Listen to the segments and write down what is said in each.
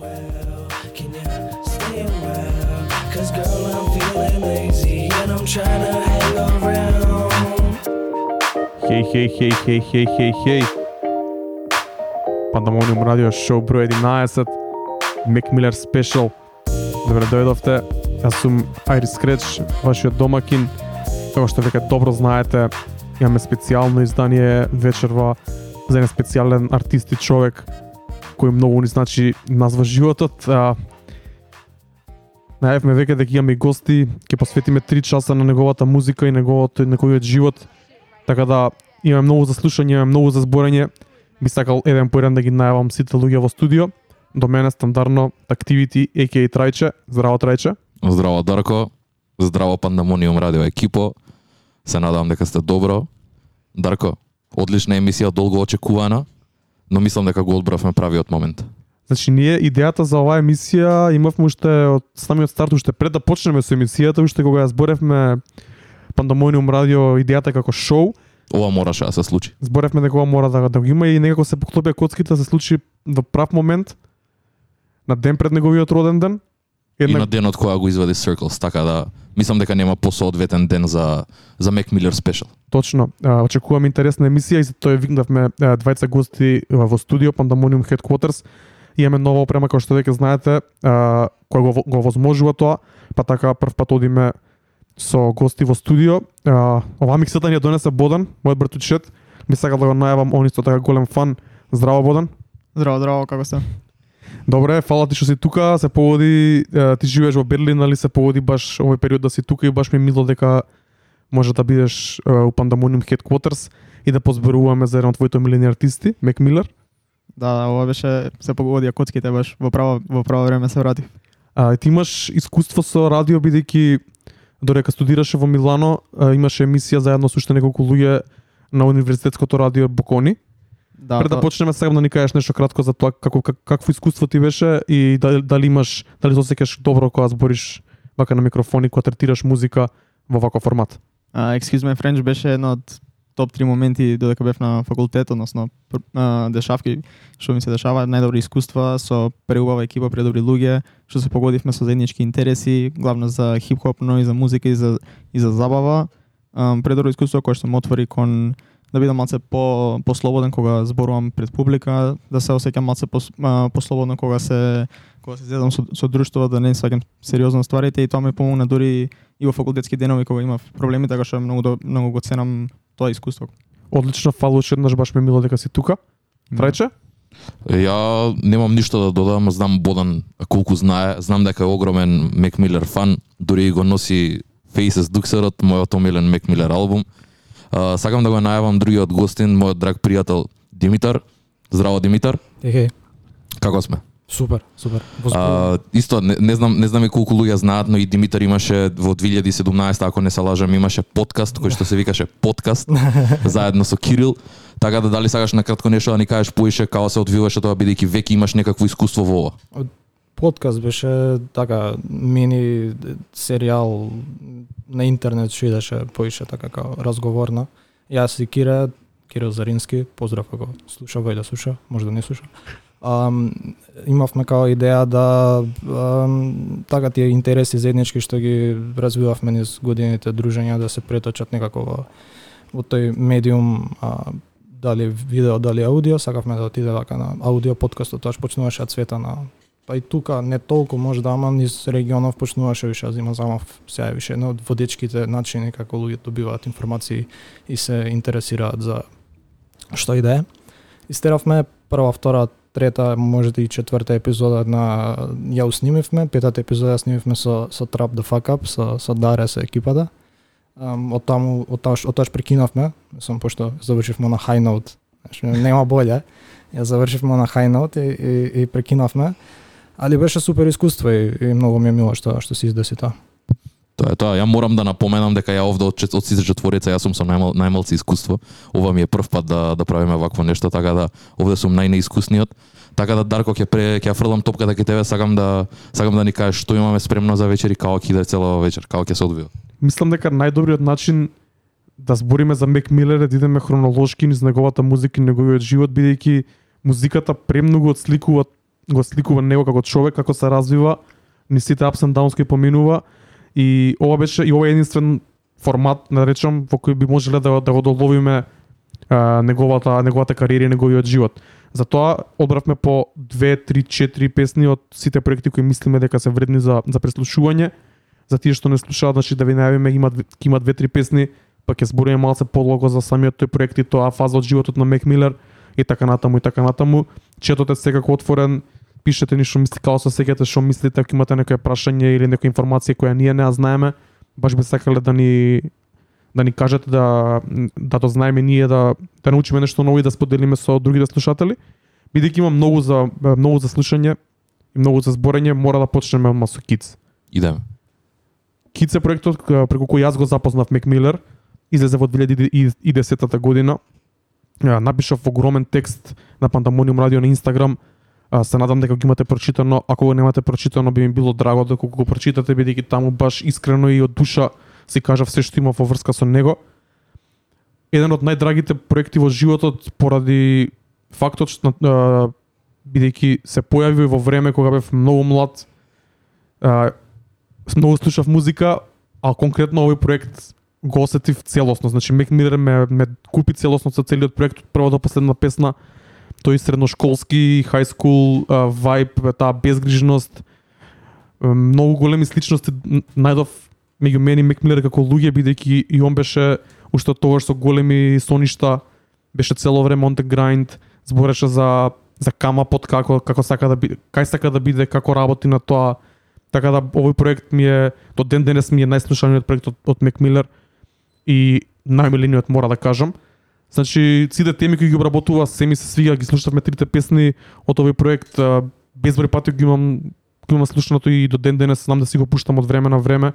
well. Can you stay? Cause girl, I'm feeling lazy and I'm trying to hang around. Хеј, хеј, хеј, хеј, хеј, хеј, хеј. Пандамониум радио шоу број 11, Мек Милер спешал. Добре дојдовте. Јас сум Айрис Креч, вашиот домакин. Како што веќе добро знаете, имаме специјално издание вечерва за еден специјален артист и човек кој многу ни значи назва животот. А, Најавме веќе дека имаме гости, ќе посветиме 3 часа на неговата музика и неговото неговиот живот. Така да имаме многу за слушање, имаме многу за зборење. Би сакал еден по еден да ги најавам сите луѓе во студио. До мене стандардно Activity, a.k.a. Трајче. Здраво Трајче. Здраво Дарко, здраво Пандамониум радио екипо. Се надевам дека сте добро. Дарко, одлична емисија, долго очекувана, но мислам дека го одбравме правиот момент. Значи ние идејата за оваа емисија имавме уште од самиот старт, уште пред да почнеме со емисијата, уште кога ја зборевме Пандамониум радио идејата како шоу, Ова мораше да се случи. зборевме дека ова мора да, да го има и некако се поклопија коцките да се случи во прав момент на ден пред неговиот роден ден. И Една на денот кога го извади Circles, така да мислам дека нема посоодветен ден за за Mac Miller Special. Точно. А, очекувам интересна емисија и за тоа викнавме двајца гости во студио Pandemonium Headquarters. Имаме нова опрема која што веќе знаете, а, која го, го возможува тоа, па така прв пат одиме со гости во студио. А, оваа миксата ни ја донесе Бодан, мојот братучет. Ми сакал да го најавам, он исто така голем фан. Здраво Бодан. Здраво, здраво, како сте? Добре, фала ти што си тука, се поводи, ти живееш во Берлин, нали се поводи баш овој период да си тука и баш ми е мило дека може да бидеш у Pandemonium Headquarters и да позборуваме за еден од твоите милени артисти, Мек Милер. Да, да, ова беше се погодија коцките баш во право во право време се вратив. А, ти имаш искуство со радио бидејќи додека студираше во Милано, имаше емисија заедно со уште неколку луѓе на универзитетското радио Бокони. Да, Пред да тоа- почнеме сакам да ни кажеш нешто кратко за тоа како как, какво искуство ти беше и дали, дали имаш дали се осеќаш добро кога збориш вака на микрофони кога третираш музика во ваков формат. А, Excuse My French беше едно од топ 3 моменти додека бев на факултет, односно пр- а, дешавки што ми се дешава, најдобри искуства со преубава екипа, предобри луѓе, што се погодивме со заеднички интереси, главно за хип-хоп, но и за музика и за и за забава. Um, предобро искуство кое што ме отвори кон да бидам малце по послободен кога зборувам пред публика, да се осеќам малце пос, а, послободно кога се кога се излезам со, со друштво, да не сваќам сериозно стварите и тоа ми помогна дури и во факултетски денови кога имав проблеми, така што многу до- многу го ценам тоа искуство. Одлично, фала уште еднаш баш ме е мило дека си тука. Трајче? Ја немам ништо да додам, знам Бодан колку знае, знам дека е огромен Mac Miller фан, дури го носи Faces Duxerот, мојот омилен Mac Miller албум. А, сакам да го најавам другиот гостин, мојот драг пријател Димитар. Здраво Димитар, Ехе, како сме? супер, супер. А, исто не, не знам не знам и колку луѓе знаат, но и Димитар имаше во 2017, ако не се лажам, имаше подкаст кој што се викаше подкаст заедно со Кирил. Така да дали сакаш на кратко нешто да ни кажеш поише како се одвиваше тоа бидејќи веќе имаш некакво искуство во ова подкаст беше така мини серијал на интернет што идеше поише така како разговорна. Јас и Кире, Кирил Зарински, поздрав ако слуша вој да слуша, може да не слуша. Um, имавме као идеја да um, така тие интереси заеднички што ги развивавме низ годините дружења да се преточат некако во, во тој медиум а, дали видео, дали аудио, сакавме да отиде така на аудио подкастот, тоа почнуваше да цвета на па и тука не толку може да ама низ регионов почнуваше више да има замав сега више едно од водечките начини како луѓето добиваат информации и се интересираат за што и да е. Истеравме прва, втора, трета, можете и четврта епизода на ја уснимивме, петата епизода снимивме со со Trap the Fuck Up, со со Даре со екипата. Um, од таму од таш од таш прекинавме, сум пошто завршивме на high note. Значи нема боле. Ја завршивме на high note и, и, и прекинавме. Али беше супер искуство и, и многу ми е мило што што се издеси тоа. Тоа е тоа. Ја морам да напоменам дека ја овде од, од сите четворица јас сум со најмал, најмалци искуство. Ова ми е прв пат да да правиме вакво нешто, така да овде сум најнеискусниот. Така да Дарко ќе пре ќе фрлам топката кај тебе, сакам да сакам да ни кажеш што имаме спремно за вечер и како ќе иде целава вечер, како ќе се одвива. Мислам дека најдобриот начин да збориме за Мек Милер е да идеме хронолошки низ неговата музика и неговиот живот, бидејќи музиката премногу отсликува го сликува него како човек, како се развива, ни сите ups and downs кои поминува и ова беше и ова е единствен формат, да речам, во кој би можеле да, да го доловиме а, неговата неговата кариера и неговиот живот. Затоа одбравме по 2, 3, 4 песни од сите проекти кои мислиме дека се вредни за за преслушување. За тие што не слушаат, значи да ви најавиме има има 2-3 песни, па ќе збориме малце подлого за самиот тој проект и тоа фаза од животот на Мек Милер и така натаму и така натаму. Четот е секако отворен, пишете ни што мислите, како се сеќате, што мислите, ако имате некое прашање или некоја информација која ние не ја знаеме, баш би сакале да ни да ни кажете да да то знаеме ние да да научиме нешто ново и да споделиме со другите слушатели. Бидејќи има многу за многу за слушање и многу за зборење, мора да почнеме одма со Kids. Идеме. Kids е проектот преку кој јас го запознав Мек Милер, излезе во 2010 година. Напишав огромен текст на Пандамониум радио на Инстаграм. А, Се надам дека го имате прочитано. Ако го немате прочитано, би ми било драго да го прочитате, бидејќи таму баш искрено и од душа си кажав се што има во врска со него. Еден од најдрагите проекти во животот поради фактот што бидејќи се појави во време кога бев многу млад, а, многу слушав музика, а конкретно овој проект го осетив целосно. Значи Мек Милер ме, ме купи целосно со целиот проект од прва до последна песна. Тој средношколски, high school вајб, vibe, таа безгрижност, многу големи сличности најдов меѓу мене и Мек Милер како луѓе бидејќи и он беше уште тогаш со големи соништа, беше цело време on the grind, збореше за за камапот како како сака да биде, кај сака да биде, како работи на тоа. Така да овој проект ми е до ден денес ми е најслушаниот проект од, од Мек Милер и најмилениот мора да кажам. Значи, сите теми кои ги обработува, се ми се свига, ги слушавме трите песни од овој проект, а, безброј пати ги имам ги имам слушнато и до ден денес знам да си го пуштам од време на време.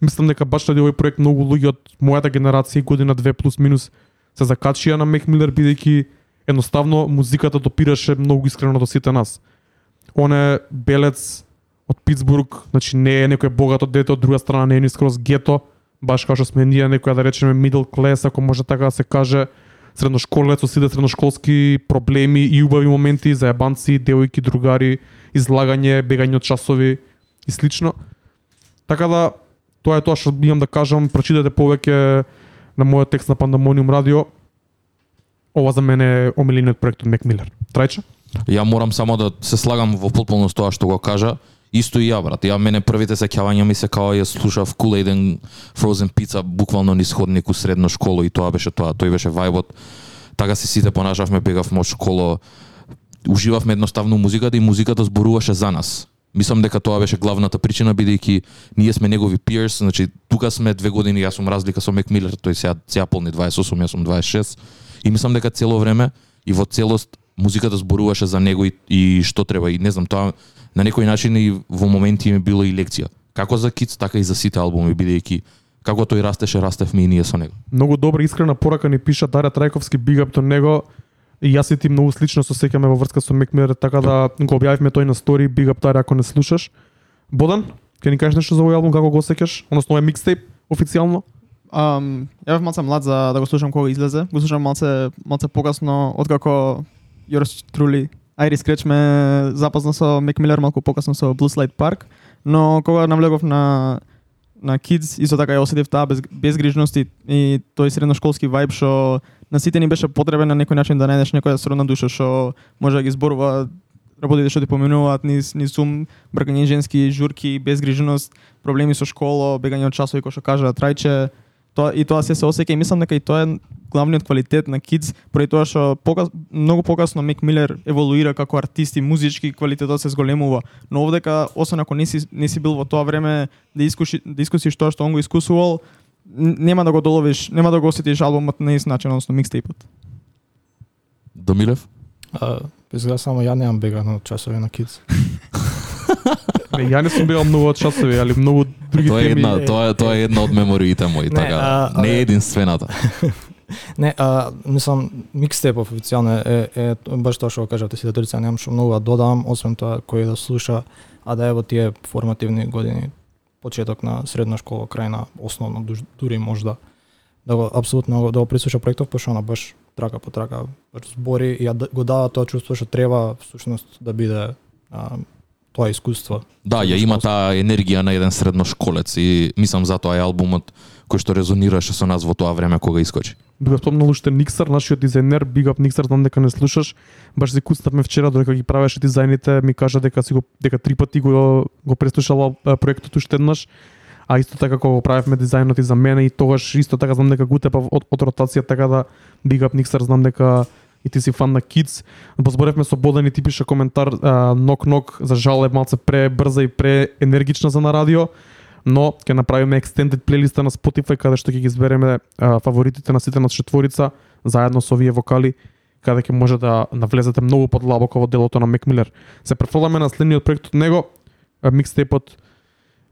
Мислам дека баш на овој проект многу луѓе од мојата генерација година 2 плюс минус се закачија на Мек Милер бидејќи едноставно музиката допираше многу искрено до сите нас. Он е белец од Питсбург, значи не е некој богато дете, од друга страна не е ни скроз гето, баш како што сме ние некоја да речеме middle class, ако може така да се каже, средношколец со сите средношколски проблеми и убави моменти, заебанци, девојки, другари, излагање, бегање од часови и слично. Така да, тоа е тоа што имам да кажам, прочитате повеќе на мојот текст на Пандамониум радио. Ова за мене е омилениот проект од Мек Милер. Трајче? Ја морам само да се слагам во потполност тоа што го кажа. Исто и ја, брат. Ја мене првите сеќавања ми се као ја слушав Kool-Aid Frozen Pizza буквално низ ходник у средно школо и тоа беше тоа. Тој беше вајбот. Така се сите понашавме, бегавме од школо. Уживавме едноставно музиката и музиката зборуваше за нас. Мислам дека тоа беше главната причина бидејќи ние сме негови peers, значи тука сме две години, јас сум разлика со Мек Милер, тој сега сега полни 28, јас сум 26. И мислам дека цело време и во целост музиката зборуваше за него и, и што треба и не знам тоа на некој начин и во моменти ми било и лекција. Како за Kids, така и за сите албуми бидејќи како тој растеше, растевме и ние со него. Многу добра искрена порака ни пиша Дарја Трајковски big up до него. И јас и ти многу слично се сеќаме во врска со Мек Милер, така да го објавивме тој на стори, big up Дарја ако не слушаш. Бодан, ќе ни кажеш нешто за овој албум, како го сеќаш? Односно овој микстейп официјално? Um, ја бев малце млад за да го слушам кога излезе. Го слушам малце малце покасно откако yours truly Iris Scratch ме запозна со Мек Милер малку покасно со Blue Slide Park, но кога навлегов на на Kids, исто така ја осетив таа без, безгрижност и, и тој средношколски вајб што на сите ни беше потребен на некој начин да најдеш некоја сродна душа што може да ги зборува работите што ти поминуваат низ низ сум, бркање женски журки, безгрижност, проблеми со школа, бегање од часови кој што кажа трајче, тоа и тоа се се осеќа и мислам дека и тоа е главниот квалитет на Kids, поради тоа што покас, многу покасно Мек Милер еволуира како артист и музички квалитетот се зголемува. Но овдека, освен ако не си, не си бил во тоа време да искуши да искусиш тоа што он го искусувал, нема да го доловиш, нема да го осетиш албумот на ист начин, односно микстейпот. Домилев? А, изгледа само ја немам бегано од часови на Kids. Не, ја не сум бил многу од часови, али многу други Тоа е теми. една, тоа е тоа е една од мемориите мои, Не, така. а, не е единствената. Не, а, мислам, микстейп официјално е, е, баш тоа што кажавте сите тројца, немам што многу да додам, освен тоа кој да слуша, а да е во тие формативни години, почеток на средна школа, крај на основна, дуж- дури можда, да го апсолутно да го прислуша проектов, пошто она баш трака по трака баш збори и ја го дава тоа чувство што треба всушност да биде а, тоа искуство. Да, ја има таа енергија на еден средношколец и мислам затоа е албумот кој што резонираше со нас во тоа време кога искочи. Го спомнал уште Никсар, нашиот дизајнер, Big Up Никсар, знам дека не слушаш. Баш се куцнавме вчера додека ги правеше дизајните, ми кажа дека си го дека три пати го го преслушала проектот уште еднаш. А исто така кога го правевме дизајнот и за мене и тогаш исто така знам дека го утепав од, од ротација, така да Big Up Никсар знам дека и ти си фан на Kids. Позборевме со Боден и ти пише коментар нок нок за жал е малце пребрза и преенергична за на радио но ќе направиме extended плейлиста на Spotify каде што ќе ги избереме а, фаворитите на сите на четворица заедно со овие вокали каде ќе може да навлезете многу подлабоко во делото на Мек Милер. Се префрламе на следниот проект од него, микстепот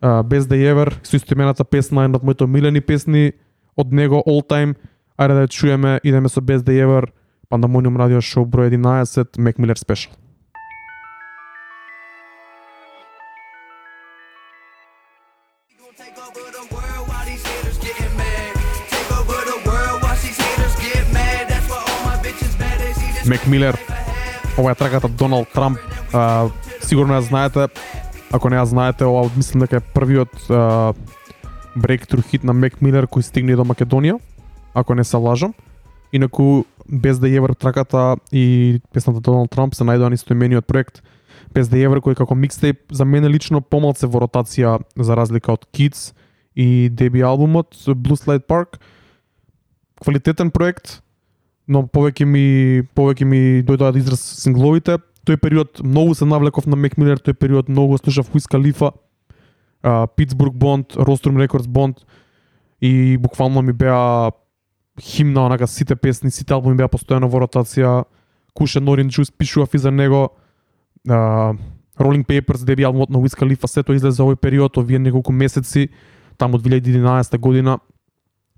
Без да Best Day Ever, со истоимената песна, една од моите милени песни од него All Time. Ајде да ја чуеме, идеме со Best Day Ever, Pandemonium Radio Show број 11, Мек Милер Special. Мек Милер, ова е траката Доналд Трамп. А, сигурно ја знаете, ако не ја знаете, ова мислам дека е првиот а, breakthrough хит на Мек Милер кој стигне до Македонија, ако не се лажам. Инаку, без да јевр траката и песната Доналд Трамп се најдоа истоимениот проект без да јевр кој како микстейп за мене лично помалце во ротација за разлика од Kids и деби албумот Blue Slide Park. Квалитетен проект, но повеќе ми повеќе ми дојдоа да израз сингловите. Тој период многу се навлеков на Мек Милер, тој период многу слушав Уис Калифа, Питсбург Бонд, Рострум Рекордс Бонд и буквално ми беа химна онака сите песни, сите албуми беа постојано во ротација. Кушен Норин Джус пишував и за него. А, Rolling Papers, деби албумот на Уис Калифа, сето излезе овој период, овие неколку месеци, таму 2011 година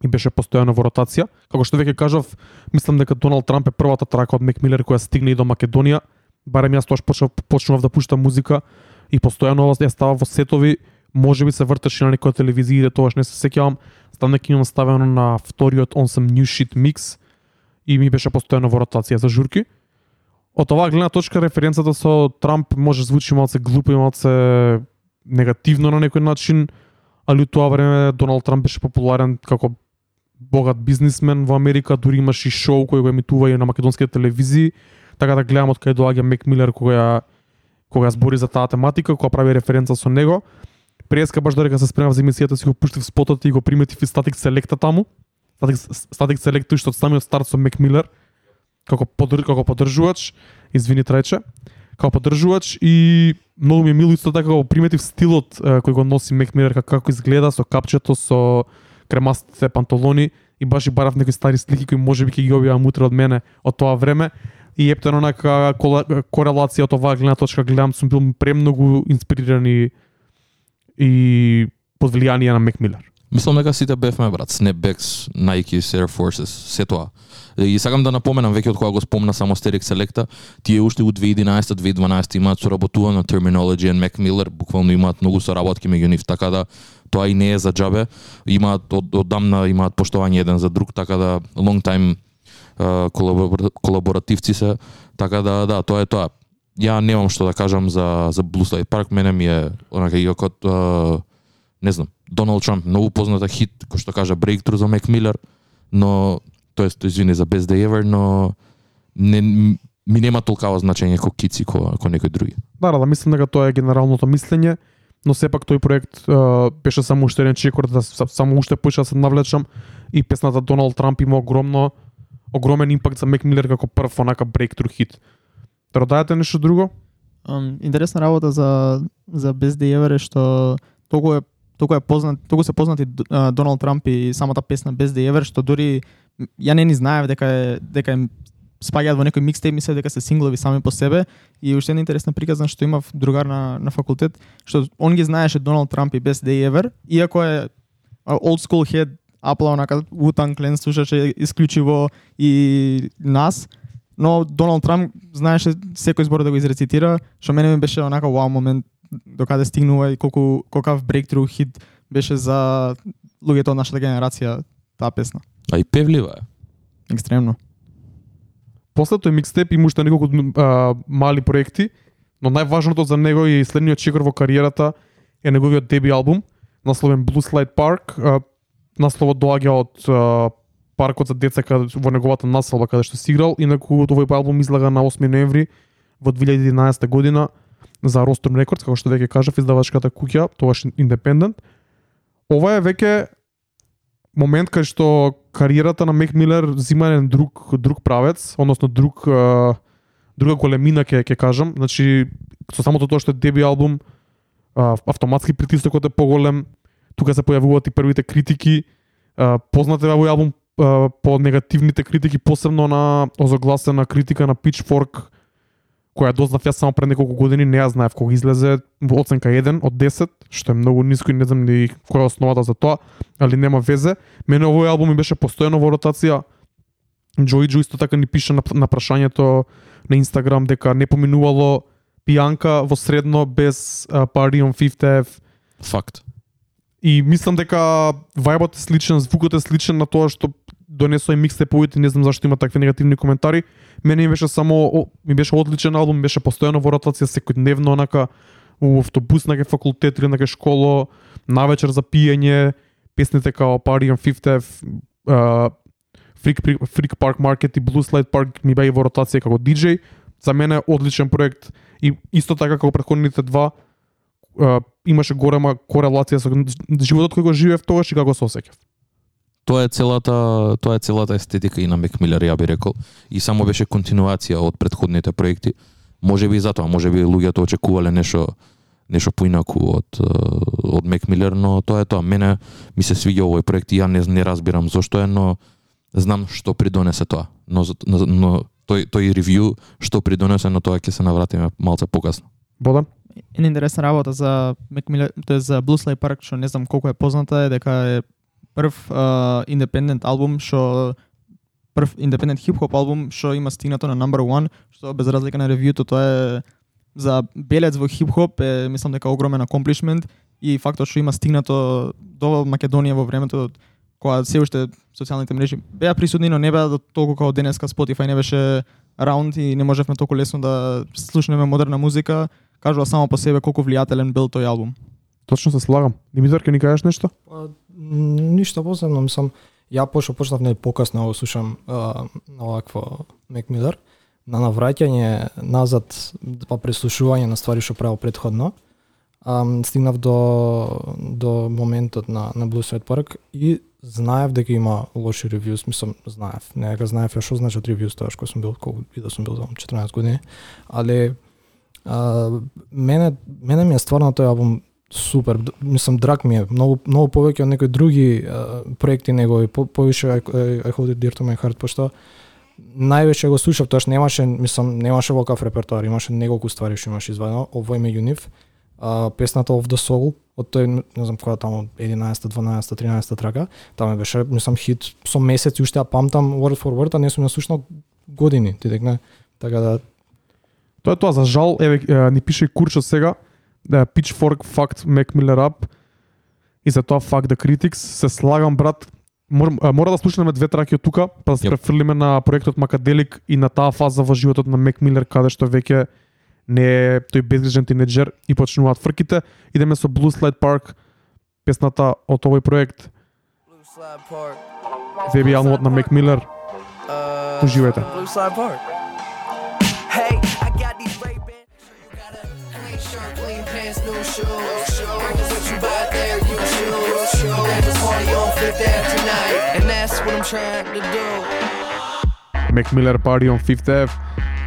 и беше постојано во ротација. Како што веќе кажав, мислам дека Доналд Трамп е првата трака од Мек Милер која стигне и до Македонија. Барем јас тоаш почнав, почнав да пуштам музика и постојано ова ја става во сетови, може би се вртеше на некоја телевизија, да тоаш не се сеќавам. Стана дека имам ставено на вториот On Some New Shit Mix и ми беше постојано во ротација за журки. Од оваа гледна точка референцата со Трамп може звучи малце глупо и малце негативно на некој начин, али тоа време Доналд Трамп беше популарен како богат бизнисмен во Америка, дури имаше и шоу кој го емитува и на македонските телевизии, така да гледам од кај доаѓа Мек Милер кога ја кога збори за таа тематика, кога прави референца со него. Преска баш да додека се спремав за емисијата си го пуштив спотот и го приметив и статик селекта таму. Статик Static Selecta што од самиот старт со Мек Милер како подр, како поддржувач, извини трајче, како поддржувач и многу ми е мило исто така го приметив стилот е, кој го носи Мек Милер како, како изгледа со капчето со кремастите панталони и баш и барав некои стари слики кои можеби ќе ги објавам утре од мене од тоа време и ептен онака корелација од оваа гледна точка гледам сум бил премногу инспириран и и под влијание на Мек Милер. Мислам дека сите бевме брат, Snapbacks, Nike, Air Forces, се тоа. И сакам да напоменам веќе од кога го спомна само Стерик Селекта, тие уште у 2011-2012 имаат соработувано Terminology and Mac Miller, буквално имаат многу соработки меѓу нив, така да тоа и не е за џабе. Имаат од одамна имаат поштовање еден за друг, така да long time колаборативци се, така да да, тоа е тоа. Ја немам што да кажам за за Blue Slide Park, мене ми е онака иако uh, не знам, Доналд Трамп многу позната хит, кој што кажа Breakthrough за Мек Милер, но тоест извини за Best Day Ever, но не ми нема толкава значење како Кици ко, ко некој други. Да, да, мислам дека тоа е генералното мислење, но сепак тој проект е, беше само уште еден чекор да само уште поише да се навлечам и песната Доналд Трамп има огромно огромен импакт за Мек Милер како прв онака breakthrough хит. Да нешто друго? Um, интересна работа за за Best Ever е што толку е толку е познат, толку се познати uh, Доналд Трамп и самата песна Best Day Ever што дури ја не ни знаев дека е дека е спаѓаат во некој микстейп, мислев дека се синглови сами по себе и уште една интересна приказна што имав другар на на факултет што он ги знаеше Доналд Трамп и Best Day Ever иако е old school head Apple онака Wu-Tang Clan слушаше исклучиво и нас но Доналд Трамп знаеше секој збор да го изрецитира, што мене ми беше онака вау момент до каде стигнува и колку колкав breakthrough хит беше за луѓето од нашата генерација таа песна. А и певлива е. Екстремно. После тој микстеп има уште неколку а, мали проекти. Но најважното за него е и следниот чекор во кариерата е неговиот деби албум, насловен Blue Slide Park. А, Насловот доаѓа од а, паркот за деца каде во неговата населба каде што си играл, инаку овој албум излага на 8 ноември во 2011 година за Rostrum Records, како што веќе кажав, издавачката куќа, тогаш Independent. Ова е веќе момент кај што кариерата на Мек Милер зима еден друг друг правец, односно друг друга големина ќе ќе кажам. Значи со самото тоа што е деби албум автоматски притисокот е поголем. Тука се појавуваат и првите критики. познате познат е овој албум по негативните критики, посебно на озогласена критика на Pitchfork која дознав јас само пред неколку години, не ја знаев кога излезе во оценка 1 од 10, што е многу ниско и не знам ни која е основата за тоа, али нема везе. Мене овој албум ми беше постојано во ротација. Джои Джо исто така ни пише на, на прашањето на Инстаграм дека не поминувало пијанка во средно без uh, Party on Fifth Ave Факт. И мислам дека вајбот е сличен, звукот е сличен на тоа што донесоа и микстеповите, не знам зашто има такви негативни коментари. Мене ми беше само о, ми беше одличен албум, ми беше постојано во ротација секојдневно онака у автобус на факултет или на школа, на навечер за пиење, песните као Party on Fifth Ave, uh, Freak, Freak Park Market и Blue Slide Park ми беа во ротација како диджеј. За мене одличен проект и исто така како претходните два uh, имаше голема корелација со животот кој го живеев тогаш и како се осеќав. Тоа е целата, тоа е целата естетика и на Мек Милер, ја би рекол. И само беше континуација од претходните проекти. Може би и затоа, може би луѓето очекувале нешто нешто поинаку од е, од Мек Милер, но тоа е тоа. Мене ми се свиѓа овој проект и ја не, не разбирам зошто е, но знам што придонесе тоа. Но, но, но тој тој ревју што придонесе, на тоа ќе се навратиме малце покасно. Бодан? Една интересна работа за Miller, тоа за Blue Slide Park, што не знам колку е позната, е дека е прв uh, албум што прв индепендент хип-хоп албум што има стигнато на number 1, што без разлика на ревјуто тоа е за белец во хип-хоп е мислам дека огромен accomplishment и фактот што има стигнато до Македонија во времето кога се уште социјалните мрежи беа присутни, но не беа до толку како денеска Spotify не беше раунд и не можевме толку лесно да слушнеме модерна музика, кажува само по себе колку влијателен бил тој албум. Точно се слагам. Димитар, ќе ни кажеш нешто? А, ништо посебно, мислам, ја пошо почнав не покасно го слушам а, на овакво Мек Милер. На навраќање назад, па преслушување на ствари што правил предходно, а, стигнав до до моментот на на Blue Sweat Park и знаев дека има лоши ревјуз, мислам, знаев. Не дека знаев ја што значат ревјуз тоа што сум бил колку и да сум бил таму 14 години, Але а, мене мене ми е стварно тој албум супер. Мислам драг ми е многу многу повеќе од некои други а, проекти негови, по, повише I, I, I Hold It Dear to My Heart, пошто највеќе го слушав, тоа што немаше, мислам, немаше ваков репертоар, имаше неколку ствари што имаше извадено, овој ме Юниф, А, песната Of the Soul, од тој, не знам која таму 11, 12, 13 трака, таме беше, мислам, хит со месеци уште ја памтам word for word, а не сум ја слушнал години, ти дека. Така да Тоа е тоа, за жал, еве ни пише и Курчо сега, да Pitchfork fucked Mac Miller up и за тоа fuck the critics. Се слагам брат, мор, а, мора да слушнеме две траки од тука, па да се Јап. префрлиме на проектот Макаделик и на таа фаза во животот на Мек Милер каде што веќе не е тој безгрижен тинеџер и почнуваат фрките. Идеме со Blue Slide Park, песната од овој проект, Blue Slide Park. деби албумот на Мек Милер. Uh, Уживајте. Blue Slide Park. Мек Милер Party on Fifth Ave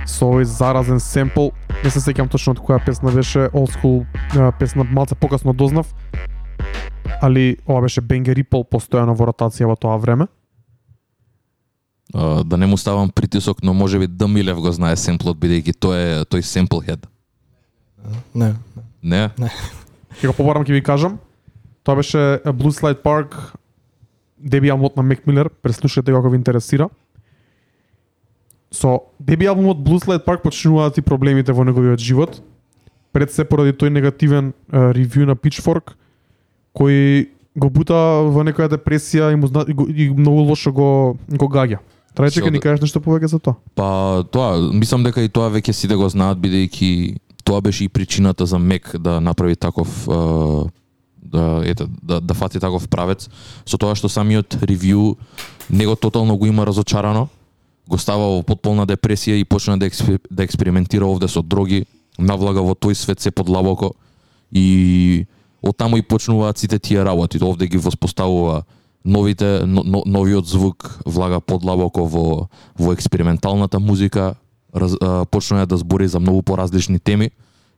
со овој заразен семпл. Не се сеќам точно од која песна беше, old school песна, малце покасно дознав. Али ова беше Бенгер Рипл постојано во ротација во тоа време. А, да не му ставам притисок, но може би Д Милев го знае семплот бидејќи тој е тој семпл хед. не. Не? Ќе го побарам ќе ви кажам. Тоа беше Blue Slide Park, деби албумот на Мек Милер, преслушайте го ако ви интересира. Со деби албумот Blue Slide Park почнуваат и проблемите во неговиот живот. Пред се поради тој негативен ревју на Pitchfork, кој го бута во некоја депресија и, му зна, и, го, и многу лошо го, го гаѓа. Трајче ќе ни да- кажеш нешто повеќе за тоа? Па тоа, мислам дека и тоа веќе сите го знаат бидејќи тоа беше и причината за Мек да направи таков е, да ете да да фати таков правец со тоа што самиот ревју него тотално го има разочарано го става во потполна депресија и почна да, експер, да експериментира овде со дроги, навлага во тој свет се подлабоко и оттаму и почнуваат сите тие работи. Овде ги воспоставува новите но, но, новиот звук влага подлабоко во во експерименталната музика, раз, а, почнува да збори за многу поразлични теми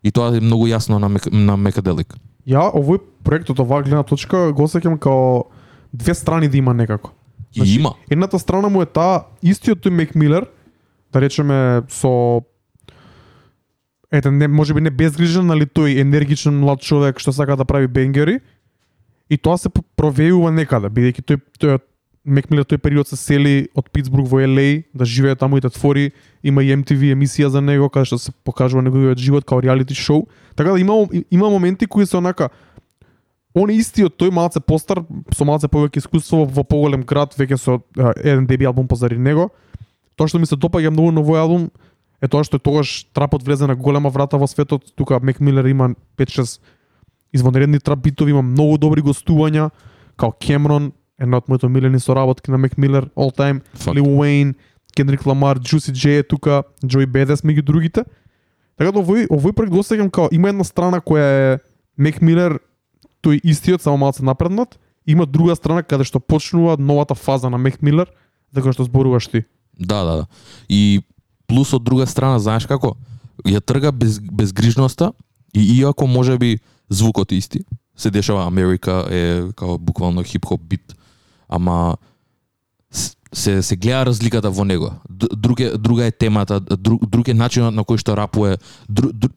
и тоа е многу јасно на, Мек, на Мекаделик. Ја овој проект од оваа гледна точка го сеќам као две страни да има некако. И има. Едната страна му е таа истиот тој Мек Милер, да речеме со ете не можеби не безгрижен, али тој енергичен млад човек што сака да прави бенгери. И тоа се провејува некаде, бидејќи тој тој Мек Милер тој период се сели од Питсбург во LA да живее таму и да твори, има и MTV емисија за него каде што се покажува неговиот живот као реалити шоу. Така да има има моменти кои се онака Он истиот тој малце постар, со малце повеќе искуство во поголем град, веќе со а, еден деби албум позади него. Тоа што ми се допаѓа многу на овој албум е тоа што тогаш трапот влезе на голема врата во светот. Тука Мек Милер има 5-6 извонредни трап битови, има многу добри гостувања, као Кемрон, една од моите милени соработки на Мек Милер, all time, Факт. Уейн, Кендрик Ламар, Джуси Джей е тука, Джои Бедес меѓу другите. Така да овој овој проект го сеќам као има една страна која е Мек Милер тој истиот само малце напреднат, има друга страна каде што почнува новата фаза на Мек Милер, за која што зборуваш ти. Да, да, да. И плюс од друга страна, знаеш како? Ја трга без, безгрижноста и иако може би звукот исти, се дешава Америка е као буквално хип-хоп бит, ама се се гледа разликата во него. Д- Друг е, друга е темата, друг, друг е начинот на кој што рапува, друг, друг,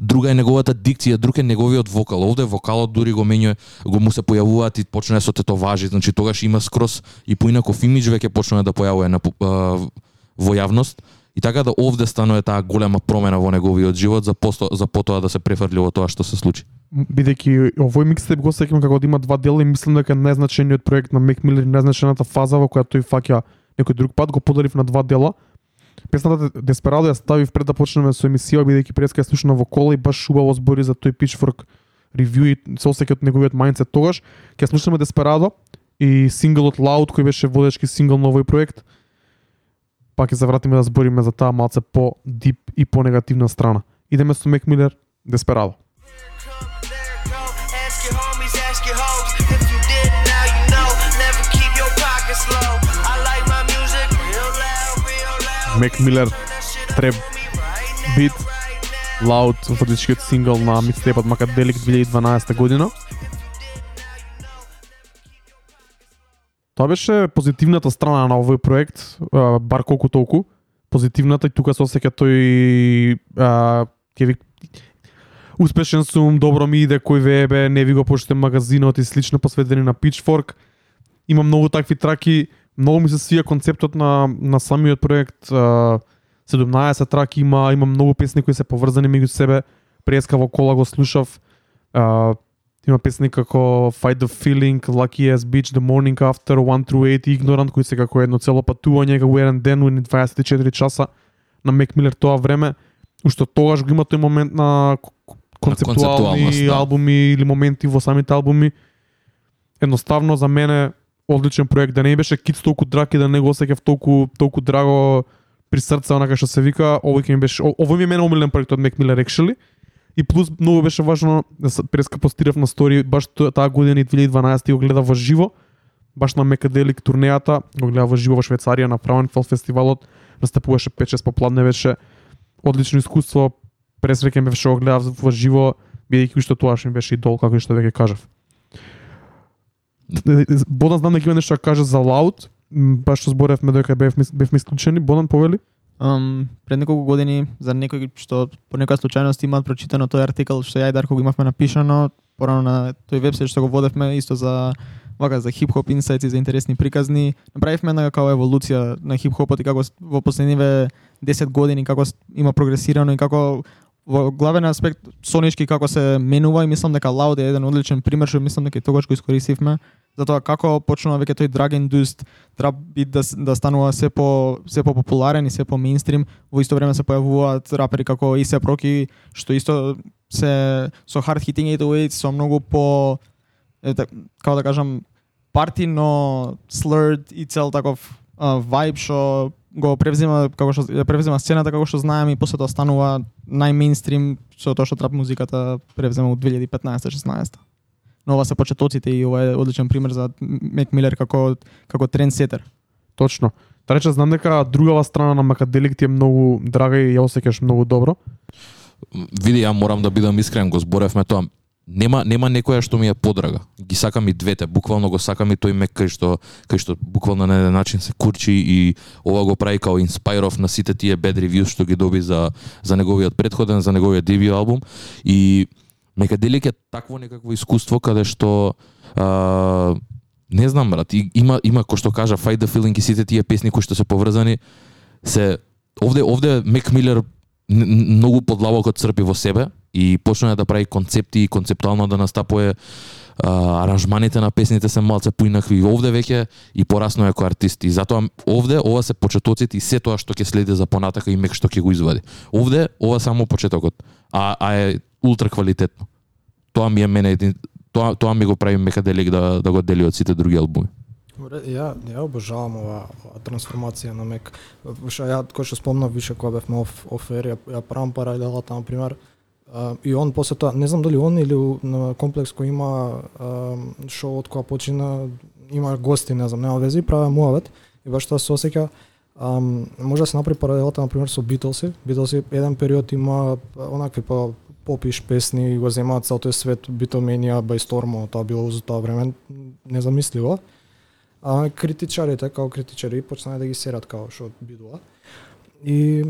друга е неговата дикција, друг е неговиот вокал. Овде вокалот дури го менјува, го му се појавуваат и почнува со тетоважи, значи тогаш има скрос и поинаков имидж веќе почнува да појавува на во јавност. И така да овде станува таа голема промена во неговиот живот за посто, за потоа да се префрли во тоа што се случи. Бидејќи овој микстеп го сеќавам како да има два дела и мислам дека најзначениот проект на Мек Милер и најзначената фаза во која тој фаќа некој друг пат го подарив на два дела. Песната Desperado ја ставив пред да почнеме со емисија бидејќи преска ја слушна во кола и баш убаво збори за тој Pitchfork ревју и се осеќа од неговиот мајндсет тогаш. Ќе слушаме Desperado и синглот Loud кој беше водечки сингл на овој проект. Пак ќе се вратиме да збориме за таа малце по дип и по негативна страна. Идеме со Мек Милер Десперадо. Мек Милер Треб, бит Loud водичкиот сингл на микстейпот Макаделик 2012 година. Тоа беше позитивната страна на овој проект, бар колку толку. Позитивната и тука се осеќа тој а, ќе ви успешен сум, добро ми иде, кој вебе, не ви го почитам магазинот и слично посветени на Pitchfork. Има многу такви траки, многу ми се свија концептот на на самиот проект. а, 17 траки има, има многу песни кои се поврзани меѓу себе. Преска во кола го слушав. А, има песни како Fight the Feeling, Lucky As Bitch, The Morning After, 1 through 8, Ignorant, кои се како едно цело патување, како еден ден, уни 24 часа на Мек Милер тоа време. Ушто тогаш го има тој момент на концептуални да. албуми или моменти во самите албуми. Едноставно за мене одличен проект, да не беше киц толку драк и да не го осеќав толку толку драго при срце онака што се вика, овој ќе ми беше овој ми е мене омилен проект од Мек Милер actually. И плюс многу беше важно да преска постирав на стори баш таа година и 2012 го гледав во живо. Баш на Мекаделик турнејата, го гледав во живо во Швейцарија на Фраунфел фестивалот, настапуваше 5-6 попладне беше одлично искуство. Пресреќен ме што го гледав во живо, бидејќи уште тоа што ми беше идол како што веќе кажав. Бодан знам дека има нешто да каже за лаут баш што зборевме дека бев, бевме исклучени, Бодан повели? Um, пред неколку години за некој што по некоја случајност имаат прочитано тој артикл што ја и Дарко го имавме напишано порано на тој вебсайт што го водевме исто за вака за хип-хоп инсайти за интересни приказни. Направивме една како еволуција на хип-хопот и како во последниве 10 години како има прогресирано и како во главен аспект сонички како се менува и мислам дека лауд е еден одличен пример што мислам дека и тогаш го искористивме за тоа како почнува веќе тој drug induced trap бит да, да станува се по се по популарен и се по мејнстрим во исто време се појавуваат рапери како и се Проки што исто се со hard hitting 808 со многу по е, так, како да кажам парти но slurred и цел таков вајб што го превзема како што ја превзема сцената како што знаеме и после тоа станува најмейнстрим со тоа што трап музиката превзема од 2015-16. Но ова се почетоците и ова е одличен пример за Мек Милер како како трендсетер. Точно. Та рече, знам дека другава страна на Макаделик ти е многу драга и ја осеќаш многу добро. Види, ја морам да бидам искрен, го зборевме тоа. Нема нема некоја што ми е подрага. Ги сакам и двете, буквално го сакам и тој мек кај што кај што буквално на еден начин се курчи и ова го прави као инспайров на сите тие bad reviews што ги доби за за неговиот претходен, за неговиот дебют албум и Мекаделик е такво некакво искуство каде што а, не знам брат, и- има има кој што кажа Fight the Feeling и сите тие песни кои што се поврзани се овде овде Мек Милер многу подлабоко црпи во себе и почна да прави концепти и концептуално да настапува аранжманите на песните се малце поинакви и овде веќе и порасно е како артист и затоа овде ова се почетоците и се тоа што ќе следи за понатака и мек што ќе го извади. Овде ова само почетокот, а а е ултра квалитетно. Тоа ми е мене един тоа тоа ми го прави мека делик да да го дели од сите други албуми. Ја ја обожавам ова, ова трансформација на Мек. Што ја кој што спомнав више кога бевме оф офер, ја, ја правам паралелата на пример. И он после тоа, не знам дали он или на комплекс кој има а, шоу од која почина има гости, не знам, нема вези, праве муавет и баш тоа се осеќа Um, може да се направи паралелата на пример со Битлси. Битлси еден период има онакви па попиш песни и го земаат целото тој свет Битлменија Бајстормо, тоа било за тоа време незамисливо. А критичарите, као критичари, почнаа да ги серат као што бидува. И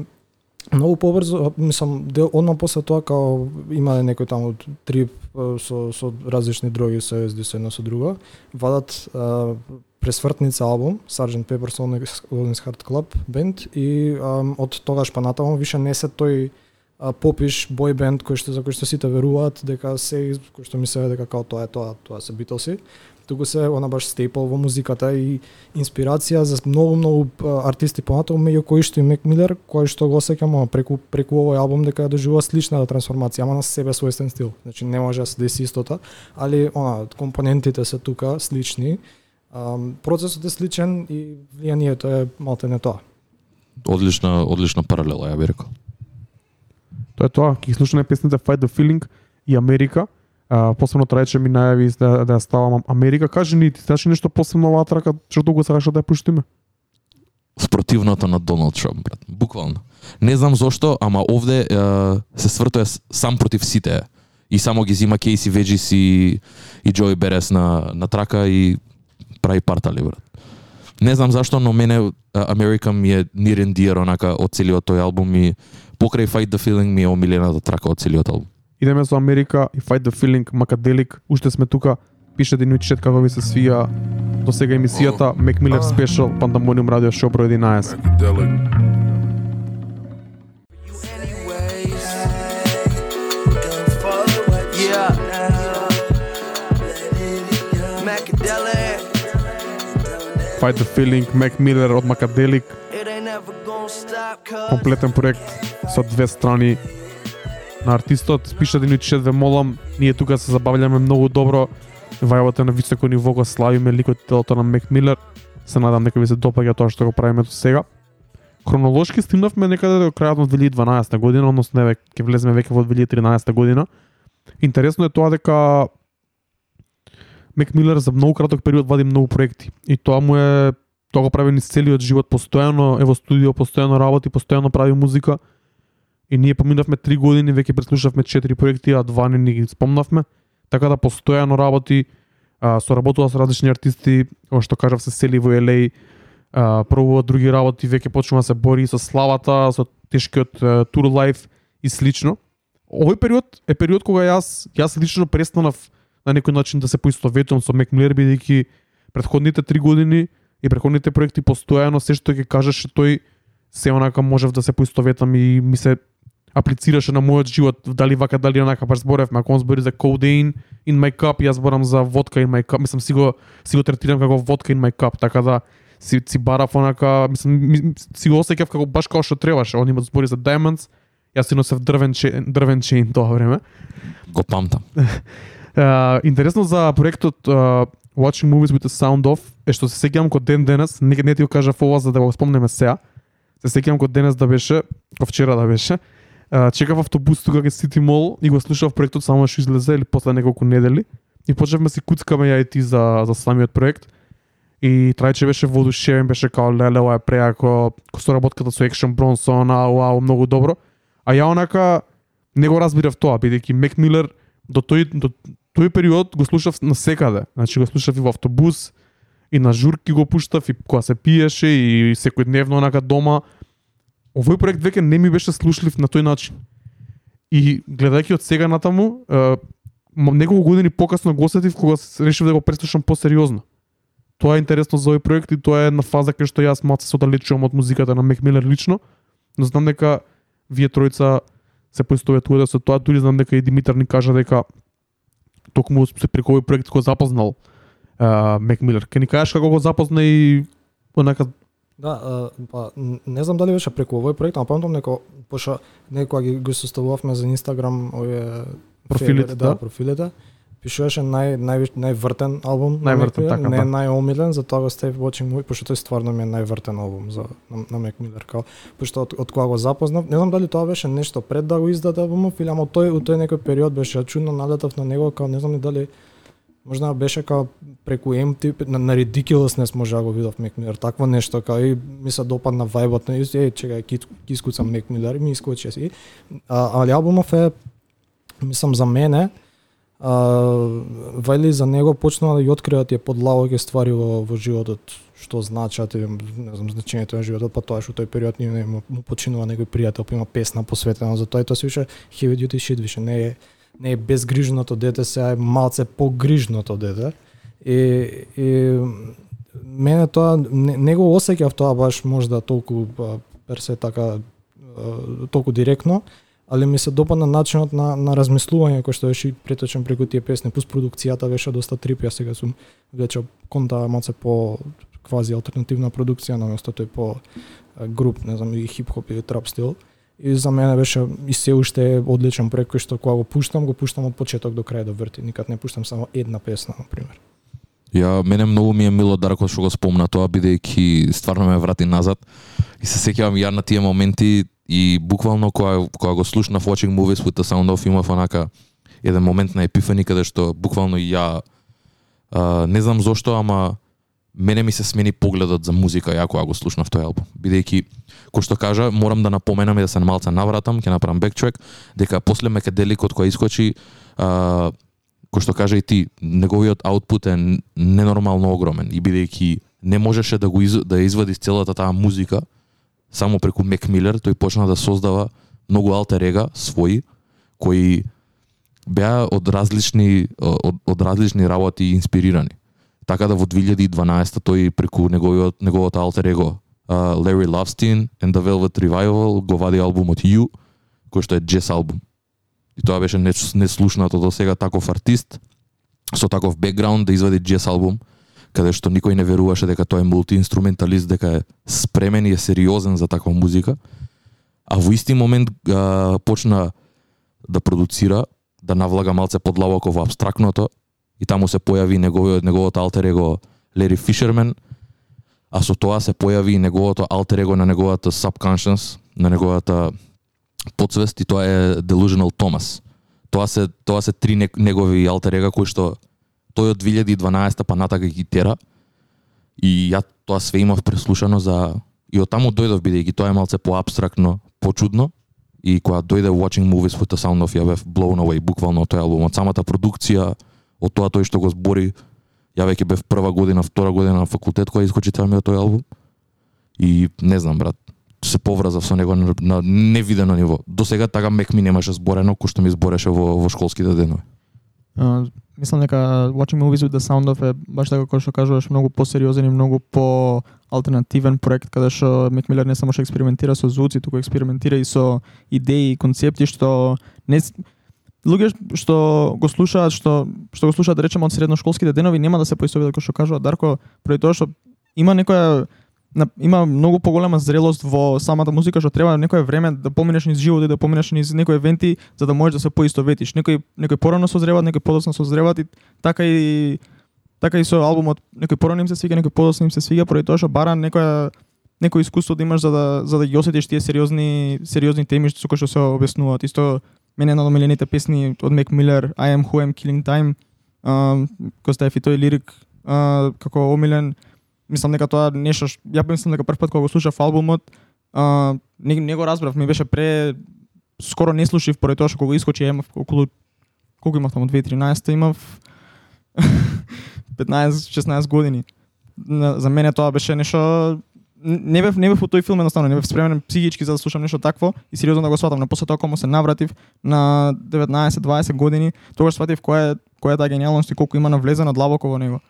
многу побрзо, мислам, дел, одма после тоа као има некој таму трип со, со различни дроги се езди се едно со друго, вадат а, пресвртница албум, Sgt. Pepper's Lonely Heart Club Band и а, од тогаш па натаму више не се тој а, попиш бој бенд кој што за кој што сите веруваат дека се кој што мислеа дека као тоа е тоа, тоа се Битлси туку се она баш стейпл во музиката и инспирација за многу многу артисти понатаму меѓу кои што и Мек Милер, кој што го сеќам ама, преку преку овој албум дека ја доживува слична трансформација, ама на себе својствен стил. Значи не може да се деси истото, али она компонентите се тука слични. Um, процесот е сличен и влијанието е малте не тоа. Одлична одлична паралела, ја би рекол. Тоа е тоа, ќе слушаме песните Fight the Feeling и Америка. А, посебно трајче ми најави да, да ја ставам Америка. Кажи ни, ти знаеш нешто посебно оваа трака, што толку сакаш да ја пуштиме? спротивното на Доналд Трамп, брат. Буквално. Не знам зошто, ама овде е, се свртува сам против сите. И само ги зима Кейси Веджис и, и Джои Берес на, на трака и прави партали, брат. Не знам зашто, но мене Америка ми е нирен and онака од целиот тој албум и покрај Fight the Feeling ми е омилената трака од целиот албум. Идеме со Америка и Fight the Feeling, Макаделик, уште сме тука. Пише Динуј Чет како ви се свија до сега емисијата Мек Милер Спешал, Пандамониум Радио Шоу број 11. you anyways. Yeah. Macadelic. Fight the Feeling, Мек Милер од Макаделик, комплетен проект со две страни на артистот. Пише Динуј Чет, ве молам, ние тука се забавляме многу добро. Вајавате на високо ниво, го славиме ликот и телото на Мек Милер. Се надам дека ви се допаѓа тоа што го правиме до сега. Хронолошки стигнавме некаде до крајот на 2012 година, односно еве ќе влеземе веќе во 2013 година. Интересно е тоа дека Мек Милер за многу краток период вади многу проекти и тоа му е тоа го прави низ целиот живот постојано е во студио, постојано работи, постојано прави музика. И ние поминавме три години, веќе преслушавме четири проекти, а два не ни ги спомнавме. Така да постојано работи, а, соработува со различни артисти, како што кажав се сели во LA, а, пробува други работи, веќе почнува да се бори со славата, со тешкиот а, тур лайф и слично. Овој период е период кога јас јас лично престанав на некој начин да се поистоветувам со Мек Милер бидејќи претходните три години и претходните проекти постојано се што ќе кажеше тој се онака можев да се поистоветам и ми се аплицираше на мојот живот, дали вака, дали онака, баш зборевме, ако он збори за codeine in my cup, јас зборам за водка in my cup, мислам си го, си го третирам како водка in my cup, така да си, си барав онака, мислам, ми- си го осеќав како баш како што требаше, он има збори за diamonds, јас си носев дрвен чейн, дрвен чейн тоа време. Го памтам. Uh, интересно за проектот uh, Watching Movies with the Sound Off е што се сеќавам кога ден денес, не, не ти го кажав ова за да го спомнеме сега. Се сеќавам кога денес да беше, кога вчера да беше. Чекав автобус тука кај Сити Мол и го слушав проектот само што излезе или после неколку недели. И почевме си куцкаме ја и ти за, за самиот проект. И трајче беше воодушевен, беше као леле, ова е преако, ко соработката со Екшн Бронсон, ау, ау, многу добро. А ја онака не го разбирав тоа, бидејќи Мек Милер до тој до тој период го слушав на секаде. Значи го слушав и во автобус, и на журки го пуштав, и кога се пиеше, и секојдневно онака дома. Овој проект веќе не ми беше слушлив на тој начин. И гледајќи од сега натаму, е, неколку години покасно го осетив кога решив да го преслушам посериозно. Тоа е интересно за овој проект и тоа е една фаза кај што јас малку се оддалечувам од музиката на Мек Милер лично, но знам дека вие тројца се поистоветувате да со тоа, дури знам дека и Димитар ни кажа дека токму се преку овој проект го запознал а, Мек Милер. Ке ни кажеш како го запозна и онака Да, па не знам дали беше преку овој проект, ама памтам неко пошто некога ги го составувавме за Инстаграм овие Профилите, да. да, профилите. Пишуваше нај нај највртен албум, на Највртен, така, не да. најомилен, затоа го ставив Watching Movie, пошто тој стварно ми е највртен албум за на, на Mac Miller, као пошто од, од кога го запознав, не знам дали тоа беше нешто пред да го издаде албумов или ама тој у тој некој период беше чудно налетав на него, као не знам ни дали Можна беше као преку MTV на, на Ridiculousness може да го видов Мек Милер, такво нешто као и ми се допадна вајбот на е чекај ки ки искуцам Мек Милер и ми искочи си. А, али албумов е мислам за мене а, вали за него почнува да ја открива тие подлабоки ствари во, во животот што значат, и, не знам, значењето на животот, па тоа што тој период не му, му починува некој пријател, па има песна посветена за тоа и тоа се више heavy duty shit, више не е не е безгрижното дете, сега е малце погрижното дете. И, и мене тоа не, не го осеќав тоа баш можда толку персе така толку директно, али ми се допадна начинот на, на размислување кој што беше и преточен преку тие песни, плюс продукцијата беше доста трип, јас сега сум веќе конта малце по квази алтернативна продукција, наместо тој по груп, не знам, и хип-хоп или трап стил. И за мене беше и се уште одличен проект кој што кога го пуштам, го пуштам од почеток до крај да врти. Никад не пуштам само една песна, на пример. Ја мене многу ми е мило Дарко што го спомна тоа бидејќи стварно ме врати назад и се сеќавам ја на тие моменти и буквално кога кога го слушнав Watching Movies with the Sound of имав онака еден момент на епифани каде што буквално ја а, не знам зошто ама мене ми се смени погледот за музика ја кога го слушнав тој албум бидејќи кој што кажа морам да напоменам и да се малце навратам ќе направам бектрек дека после Мекаделик од која искочи а, кој што кажа и ти, неговиот аутпут е ненормално огромен и бидејќи не можеше да го из, да извади целата таа музика само преку Мек Милер, тој почна да создава многу алтер ега своји кои беа од различни од, од различни работи инспирирани. Така да во 2012 тој преку неговиот неговото алтер его uh, Лавстин and the Velvet Revival го вади албумот You, кој што е джес албум. И тоа беше неслушнато до сега таков артист со таков бекграунд да извади джес албум каде што никој не веруваше дека тој е мултиинструменталист, дека е спремен и е сериозен за таква музика. А во исти момент а, почна да продуцира, да навлага малце подлабоко во абстрактното и таму се појави неговиот неговото алтер его Лери Фишермен, а со тоа се појави и неговото алтер его на неговата subconscious, на неговата подсвест и тоа е Delusional Thomas. Тоа се тоа се три негови алтер ега кои што тој од 2012 па натака ги тера и ја тоа све имав преслушано за и од таму дојдов бидејќи тоа е малце поабстрактно, почудно и кога дојде Watching Movies with the Sound of ја бев blown away буквално од тој албум, од самата продукција, од тоа тој што го збори, ја веќе бев прва година, втора година на факултет кога искочи ми тој албум. И не знам брат, се повразав со него на, на невидено ниво. До сега така мек ми немаше зборено кој што ми збореше во, во школските денови. А, мислам дека Watching Movies with the Sound of е баш така како што кажуваш многу посериозен и многу по алтернативен проект каде што Мек Милер не само што експериментира со звуци, туку експериментира и со идеи и концепти што не луѓе што го слушаат што што го слушаат да речеме од средношколските денови нема да се поисtovедат како што кажува Дарко, поради тоа што има некоја на, има многу поголема зрелост во самата музика што треба некое време да поминеш низ живот и да поминеш низ некои евенти за да можеш да се поистоветиш. Некои некои порано созреваат, некои подоцна созреваат и така и така и со албумот некој порано им се свига, некој подоцна им се свига, поради тоа што бара некоја некој искуство да имаш за да за да ги осетиш тие сериозни сериозни теми со кои што да се објаснуваат. Исто мене една од омилените песни од Мек Милер I am who am killing time uh, Костаев стави тој лирик а, како омилен. Мислам дека тоа нешто ја мислам дека прв пат кога го слушав албумот а, не, не го разбрав ми беше пре скоро не слушав поради тоа што кога искочи имав околу колку имав таму? 2013 имав? 15-16 години. За мене тоа беше нешто не бев не бев во тој филм едноставно не бев спремен психички за да слушам нешто такво и сериозно да го сватам. Но после тоа кога му се навратив на 19-20 години тогаш сватив која е која е таа гениалност и колку има навлезено длабоко во него.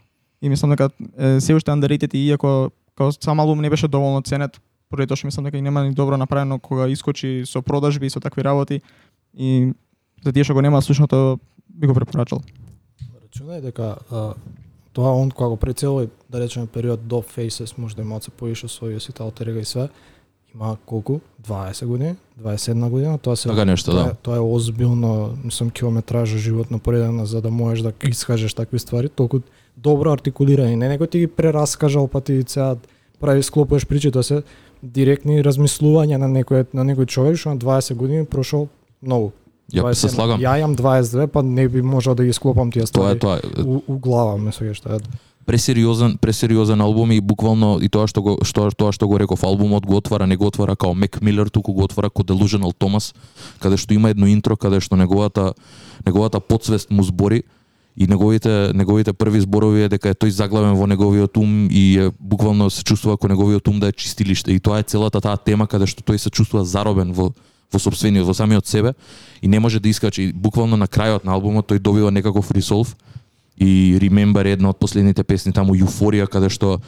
И мислам дека е, се уште underrated и иако као сам албум не беше доволно ценет поради тоа што мислам дека и нема ни добро направено кога искочи со продажби и со такви работи. И за тие што го нема слушното би го препорачал. Рачунај дека а, тоа он кога го прецелува да речеме период до Faces може да има се поише со овие сите алтерега и све има колку? 20 години? 21 година? Тоа се Така нешто, тоа, да. е- тоа е озбилно мислам километража животно поредена за да можеш да искажеш такви ствари. Толку добро артикулирани не некој ти ги прераскажал па ти сега прави склопуваш причи тоа се директни размислувања на некој на некој човек што на 20 години прошол многу Ја се 21. слагам. Ја имам 22, па не би можел да ги склопам тие Тоа е ствари. тоа. У, у глава ме свега што е. пресериозен пресериозен албум и буквално и тоа што го што тоа што го реков албумот го отвара не го отвара као Мек Милер туку го отвара како Delusional Thomas каде што има едно интро каде што неговата неговата подсвест му збори и неговите неговите први зборови е дека е тој заглавен во неговиот ум и е, буквално се чувствува како неговиот ум да е чистилиште и тоа е целата таа тема каде што тој се чувствува заробен во во собствениот, во самиот себе и не може да искачи. И Буквално на крајот на албумот тој добива некаков ресолв и Remember една од последните песни таму Euphoria каде што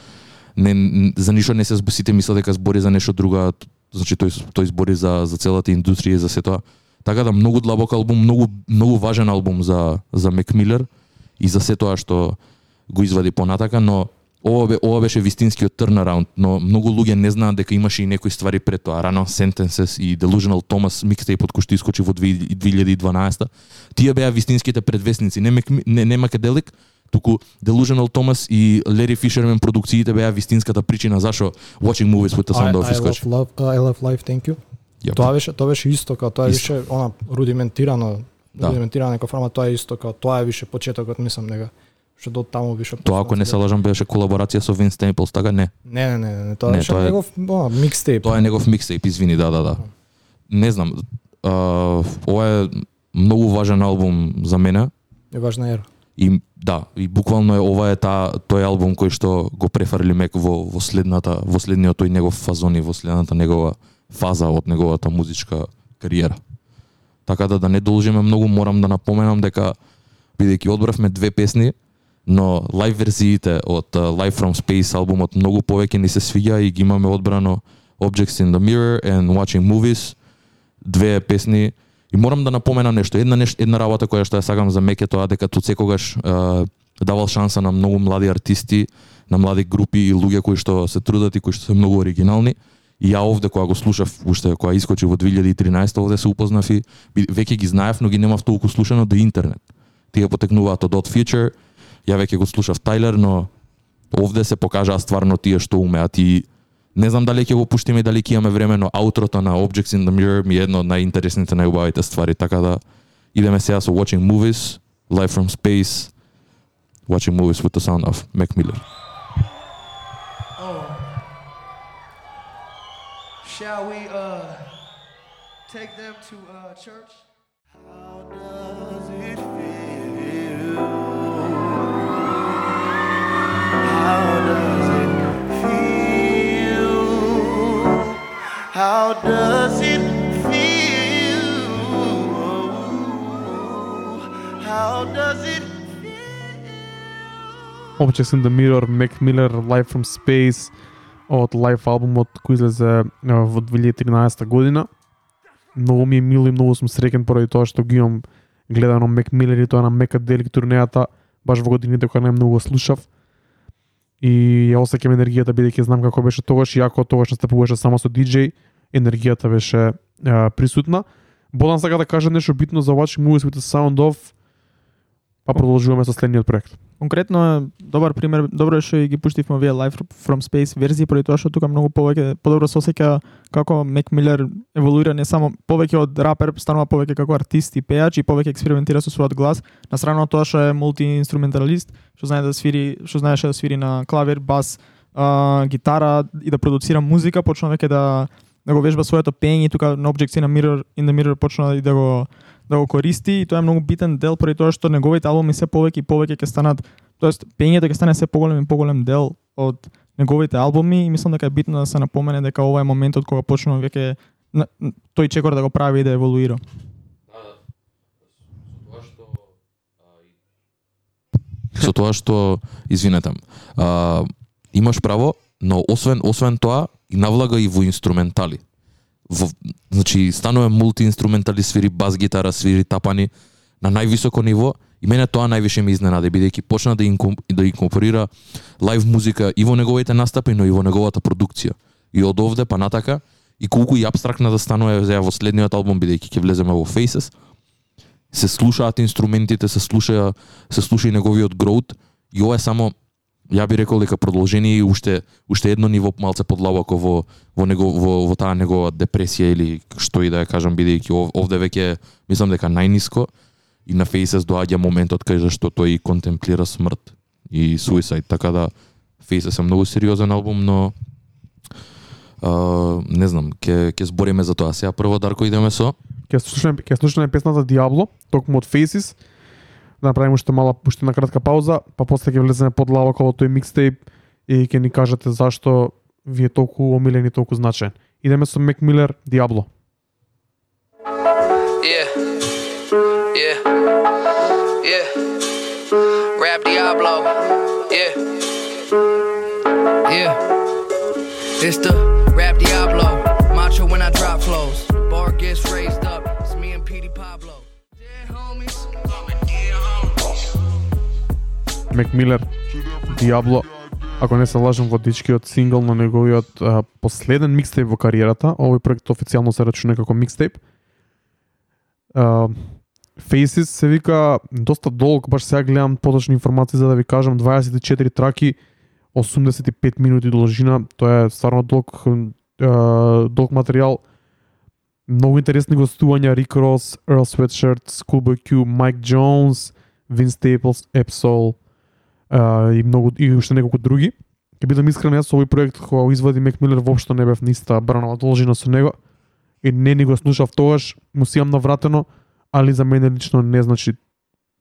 не, за ништо не се сите мислат дека збори за нешто друго, значи тој тој збори за за целата индустрија и за се тоа. Така да многу длабок албум, многу многу важен албум за за Мек Милер и за се тоа што го извади понатака, но ова бе, ова беше вистинскиот turnaround, но многу луѓе не знаат дека имаше и некои ствари пред тоа, Run on Sentences и Delusional Thomas микстейпот кој што искочи во 2012 Тие беа вистинските предвестници, не не, не Македелик, туку Delusional Thomas и Larry Fisherman продукциите беа вистинската причина зашо Watching Movies with the Sound I, of I искочи. love, love, uh, I love life, thank you. Јап. Тоа беше тоа беше исто како тоа е више она рудиментирано Да. рудиментирана форма, тоа е исто како тоа е више почетокот, мислам дека што до таму више Тоа ако не се лажам беше колаборација со Vince Staples, така не. Не, не, не, не, тоа Не, беше тоа е- негов она, микстейп. Тоа е негов микстейп, извини, да, да, да. Не знам, а, ова е многу важен албум за мене е важна ера. и да, и буквално е ова е таа тој албум кој што го префарли Мек во во следната во следниот тој негов фазон и во следната негова фаза од неговата музичка кариера. Така да да не должиме многу, морам да напоменам дека бидејќи одбравме две песни, но лайв верзиите од Live from Space албумот многу повеќе ни се свиѓа и ги имаме одбрано Objects in the Mirror and Watching Movies, две песни и морам да напоменам нешто, една неш, една работа која што ја сакам за Меке тоа дека тут секогаш е, давал шанса на многу млади артисти, на млади групи и луѓе кои што се трудат и кои што се многу оригинални. И ја овде кога го слушав, уште кога искочи во 2013 овде се упознав и веќе ги знаев, но ги немав толку слушано до интернет. Тие потекнуваат од Odd Future, ја веќе го слушав Тайлер, но овде се покажаа стварно тие што умеат и не знам дали ќе го пуштиме и дали ќе имаме време, но аутрото на Objects in the Mirror ми е едно од најинтересните, најубавите ствари, така да идеме сега со Watching Movies, Live from Space, Watching Movies with the Sound of Mac Miller. Oh. Shall we uh take them to uh church? How does it feel? How does it feel? How does it Objects in the Mirror, Mac Miller, Life from Space, од лайф албумот кој излезе во 2013 година. Многу ми е мило и многу сум среќен поради тоа што ги имам гледано Mac Miller и тоа на Мекаделик турнејата, баш во годините кога најмногу го слушав. И ја осеќам енергијата бидејќи знам како беше тогаш, иако тогаш настапуваше само со диџеј, енергијата беше е, присутна. Бодан сака да каже нешто битно за Watching Movies with the Sound of, па продолжуваме со следниот проект. Конкретно добар пример, добро е што и ги пуштивме овие Live from Space верзии, поради тоа што тука многу повеќе подобро се осеќа како Мек Милер еволуира не само повеќе од рапер, станува повеќе како артист и пејач и повеќе експериментира со својот глас, на страна од тоа што е мултиинструменталист, што знае да свири, што знаеше да свири на клавир, бас, а, гитара и да продуцира музика, почна веќе да да го вежба своето пење тука на Objects in, a Mirror, in the Mirror почна и да го да го користи и тоа е многу битен дел поради тоа што неговите албуми се повеќе и повеќе ќе станат, тоест пењето ќе стане се поголем и поголем дел од неговите албуми и мислам дека е битно да се напомене дека ова е моментот кога почнува веќе тој чекор да го прави и да еволуира. со тоа што извинете, а, имаш право, но освен освен тоа и навлага и во инструментали. Во, значи станува мултиинструментали, свири бас гитара, свири тапани на највисоко ниво и мене тоа највише ме изненади бидејќи почна да инком, да инкорпорира лайв музика и во неговите настапи, но и во неговата продукција. И од овде па натака и колку и абстрактна да станува за во следниот албум бидејќи ќе влеземе во Faces, се слушаат инструментите, се слуша се слуша и неговиот гроут и ова е само ја би рекол дека продолжение и уште уште едно ниво малце подлабоко во во него во, во таа негова депресија или што и да ја кажам бидејќи ов, овде веќе мислам дека најниско и на Faces доаѓа моментот кај што тој контемплира смрт и суицид, така да Faces е многу сериозен албум, но а, не знам, ќе ќе збориме за тоа. Сега прво Дарко идеме со Ќе слушаме ќе слушаме песната Диабло, токму од Faces. Да направиме уште мала уште на кратка пауза, па после ќе влеземе под подлабоко во тој микстейп и ќе ни кажете зашто ви е толку омилен и толку значен. Идеме со Мек Милер Диабло. Yeah. Yeah. Yeah. Rap Diablo. Yeah. Yeah. It's the Rap Diablo. Macho when I drop flows. Bar gets raised Мек Милер Диабло. Ако не се лажам во дичкиот сингл на неговиот а, последен микстейп во кариерата, овој проект официјално се рачуна како микстейп. А, Faces се вика доста долг, баш сега гледам поточни информации за да ви кажам 24 траки, 85 минути должина, тоа е стварно долг а, долг материјал. Многу интересни гостувања Рик Рос, Earl Sweatshirt, Schoolboy Q, Mike Jones, Vince Staples, Epsol а, и многу и уште неколку други. Ќе бидам искрен, јас со овој проект кога го извади Мек Милер воопшто не бев ниста бранова должина со него и не ни го слушав тогаш, му си навратено, али за мене лично не значи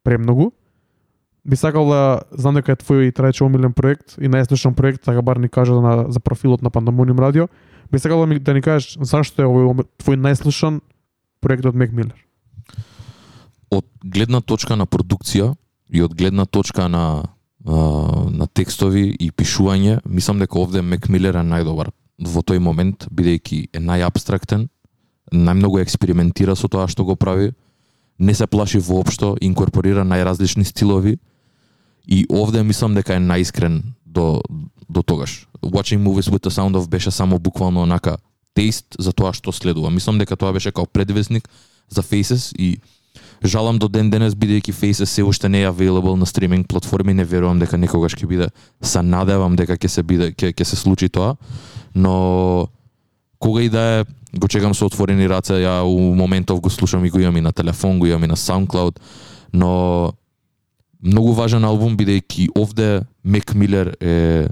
премногу. Би сакал да знам дека е твој трајче омилен проект и најслушан проект, така бар ни кажа на, за профилот на Пандамониум радио. Би сакал да, ми, да ни кажеш зашто е овој твој најслушан проект од Мек Милер. од гледна точка на продукција и од гледна точка на на текстови и пишување, мислам дека овде Мек Милер е најдобар во тој момент, бидејќи е најабстрактен, најмногу експериментира со тоа што го прави, не се плаши воопшто, инкорпорира најразлични стилови и овде мислам дека е најискрен до до тогаш. Watching Movies with the Sound of беше само буквално онака тест за тоа што следува. Мислам дека тоа беше као предвестник за Faces и жалам до ден денес бидејќи Faces се уште не е available на стриминг платформи, не верувам дека некогаш ќе биде. Се надевам дека ќе се биде ќе ќе се случи тоа, но кога и да е го чекам со отворени раце, ја у моментов го слушам и го имам и на телефон, го имам и на SoundCloud, но многу важен албум бидејќи овде Мек Милер е